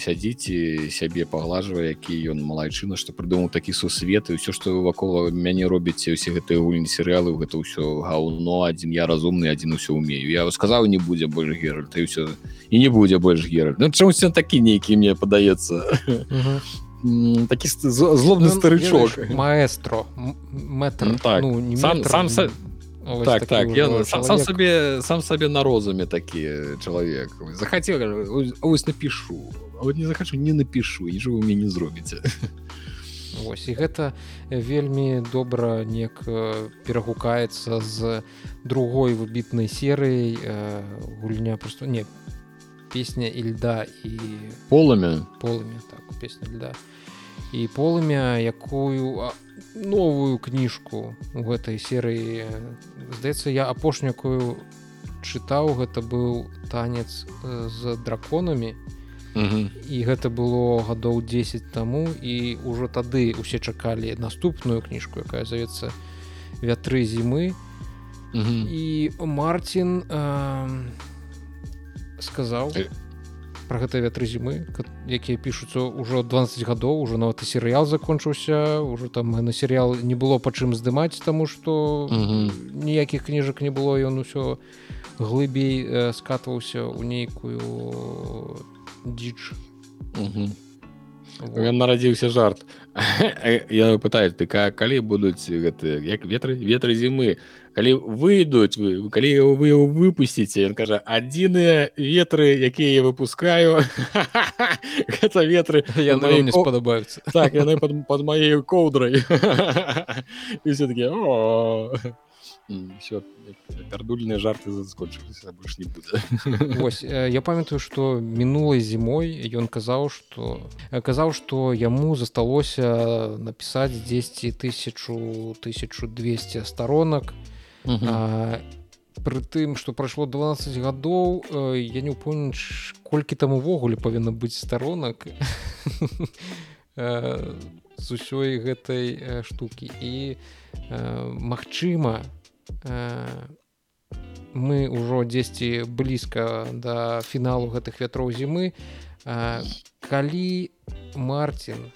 сядзіць і сябе паглажвае які ён малайчына што прыдумаў такі сусвет і ўсё што вакол мяне робіце ўсе гэтыя гульні серыялы гэта ўсё гаўно адзін я разумны адзін усё умею. Я сказаў не будзе больш геральт і ўсё і не будзе больш геральт ну, чамусь такі нейкі мне падаецца мгм. М, такі ст- з- злобны Ну, старычок ведаеш, маэстро м- мэтр Ну, так. ну, не Сам- мэтр, сам са- а вось так так. ўжо ён сам, сам сабе сам сабе на розуме такі чалавек захацеў «Ось- напішу А вот не захачу не напішу нічого вы мне не зробіце Вось і гэта вельмі добра неяк перагукаецца з другой выбітнай серыяй э, гульня просто не песня ільда і полымя полымя так песня льда і полымя якую новую кніжку у гэтай серыі. Здаецца я апошнюю якую чытаў гэта быў танец э, з драконамі. І гэта было гадоў 10 таму і ўжо тады усе чакалі наступную кніжку якая завецца вятры зімы і Мартин э, сказаў Э. про гэта вятры зімы якія пішуцца ўжо 20 гадоў уже нават і серыял закончыўся уже там на серыял не было па чым здымаць таму што ніякіх кніжак не было ён усё глыбей э, скатваўся ў нейкую дзіч Вот. Ён нарадзіўся жарт. Я пытаю ты ка- калі будуць гэты як ветры ветры зімы калі выйдуць вы калі вы выпусціце ён кажа адзіныя ветры якія я выпускаю гэта ветры яны моей вам не ко- спадабаюцца так яны под, под моей коўдрай і все таки все пердульныя жарты скончыліся больш не будзе Вось э, я памятаю што мінулай зімой ён казаў што э, казаў што яму засталося напісаць 10 тысячу 1200 сторонак а, пры тым што прайшло 12 гадоў э, я не ўпомню колькі там увогуле павінна быць сторонак э, з усёй гэтай э, штукі. І э, магчыма э, мы ўжо дзесьці блізка да фіналу гэтых вятроў зімы. Э, калі Мартин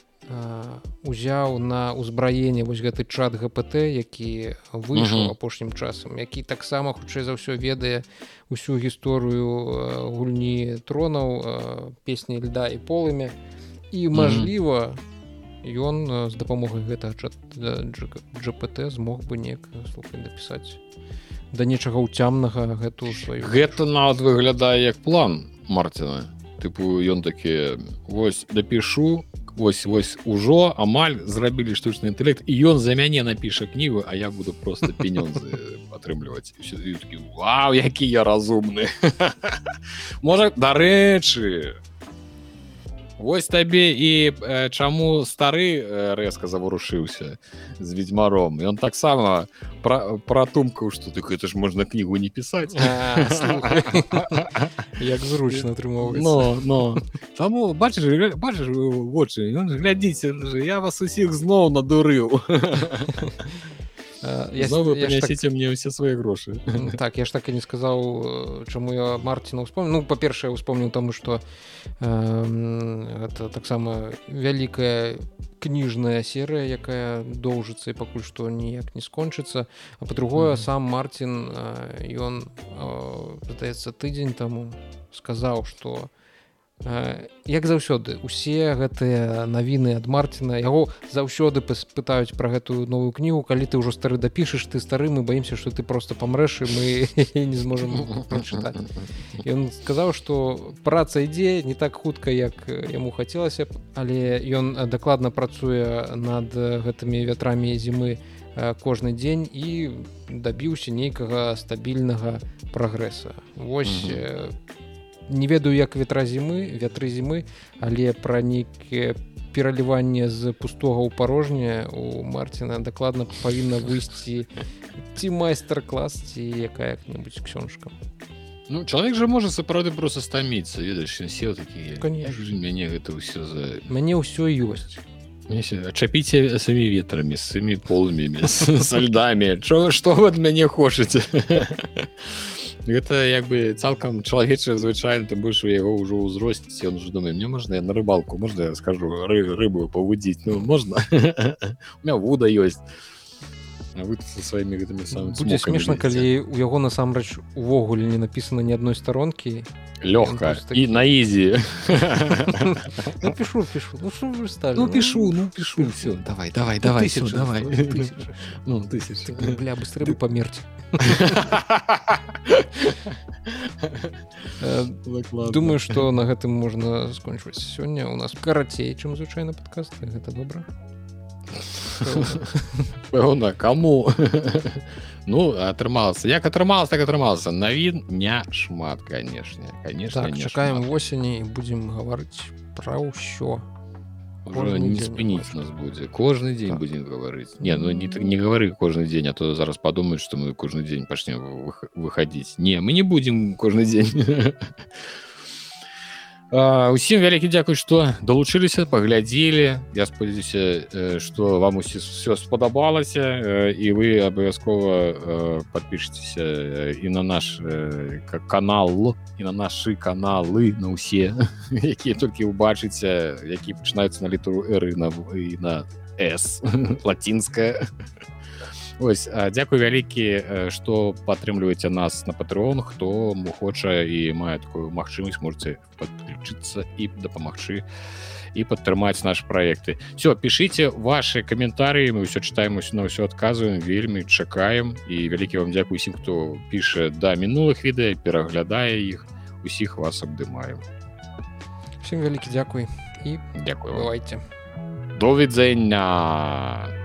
узяў на ўзбраенне вось гэты чат ГПТ які выйшаў апошнім часам які таксама хутчэй за ўсё ведае усю гісторыю э, гульні тронаў э, песні льда і полымя. І мажліва ён з дапамогай гэтага GPT змог бы неяк слухай напісаць да нечага ўцямнага гэту сваю гэта нават выглядае як план Марціна. Тыпу ён такі вось дапішу вось вось ужо амаль зрабілі штучны інтэлект і ён за мяне напіша кнігу а я буду просто пенёнзы атрымліваць Вау які я разумны! Можа дарэчы Вось табе і э, чаму стары э, рэзка заварушыўся з ведьзьмаром ён таксама пра, пратумкаў што ты гэта ж можна кнігу не пісаць як зручна атрымоўваць но но таму бачыш бачыш вочы ён глядзіце я вас усіх зноў надурыў ясіце мне ўсе свае грошы так я ж так і не сказаў чаму я марціна успомню ну па-першае успомніў таму што это таксама вялікая кніжная серыя якая доўжыцца і пакуль што ніяк не скончыцца а па-другое сам марцін ён здаецца тыдзень таму сказаў што як заўсёды усе гэтыя навіны ад марціна яго заўсёды пытаюць пра гэтую новую кнігу. Калі ты ўжо стары дапішаш ты стары мы баімся што ты просто памрэш і мы не зможам прачытаць. Ён сказаў што праца ідзе не так хутка як яму хацелася але ён дакладна працуе над гэтымі вятрамі зімы кожны дзень і дабіўся нейкага стабільнага прагрэса. Вось по не ведаю як ветра зімы вятры зімы але пра нейкія пераліванне з пустога ў парожняе у марціна дакладна павінна выйсці ці майстар-клас ці якая-небудзь ксёншка Ну чалавек жа можа сапраўды просто стаміцца ведаеш сеў такі мяне гэта ўсё за мяне ўсё ёсць. Чапіце самі ветрамі з самі полымі са льдамі што вы ад мяне хочаце гэта як бы цалкам чалавечае звычайна ты будешь у яго ўжо ўзросціць ён уже думаю мне можна я на рыбалку можна я скажу ры, рыбу павудзіць ну можна у меня вуда ёсць вы со сваімі гэтымі самымі будзе смешна калі у яго насамрэч увогуле не напісана ні адной старонкі лёгка і на ізі ну, пишу пишу. Ну, ну пишу ну пишу. Все давай давай давай давай. ну бля быстрее памерці думаю что на гэтым можна скончваць сёння у нас карацей чым звычайна падкаст гэта добра пэўна каму ну атрымалася як атрымалася так атрымалася навін не шмат канешне конечно так, чакаем восені будзем гаварыць пра ўсё не спыніць нас будзе кожны дзень так. будзем гаварыць не ну не не гавары кожны дзень а то зараз падумаюць што мы кожны дзень пачнем выхадзіць не мы не будзем кожны дзень усім вялікі дзякуй што далучыліся паглядзелі. Я спадзяюся што вам усе все спадабалася і вы абавязкова подпішцеся і на наш канал і на нашы каналы на ўсе якія толькі ўбачыце які пачынаюцца на літуру эры на і на с лацінская Ось дзякуй вялікі што падтрымліваеце нас на патрон хто хоча і мае такую магчымасць можете подключыцца і дапамагчы і падтрымаць наш проекты все пішыце ваши каментарыі мы ўсё читаем на ўсё адказваем вельмі чакаем. І вялікі вам дзякуй усім хто піша да мінулых відэа пераглядае іх. Усіх вас абдымаем. Всем вялікі дзякуй і дзякую бывайте до відзення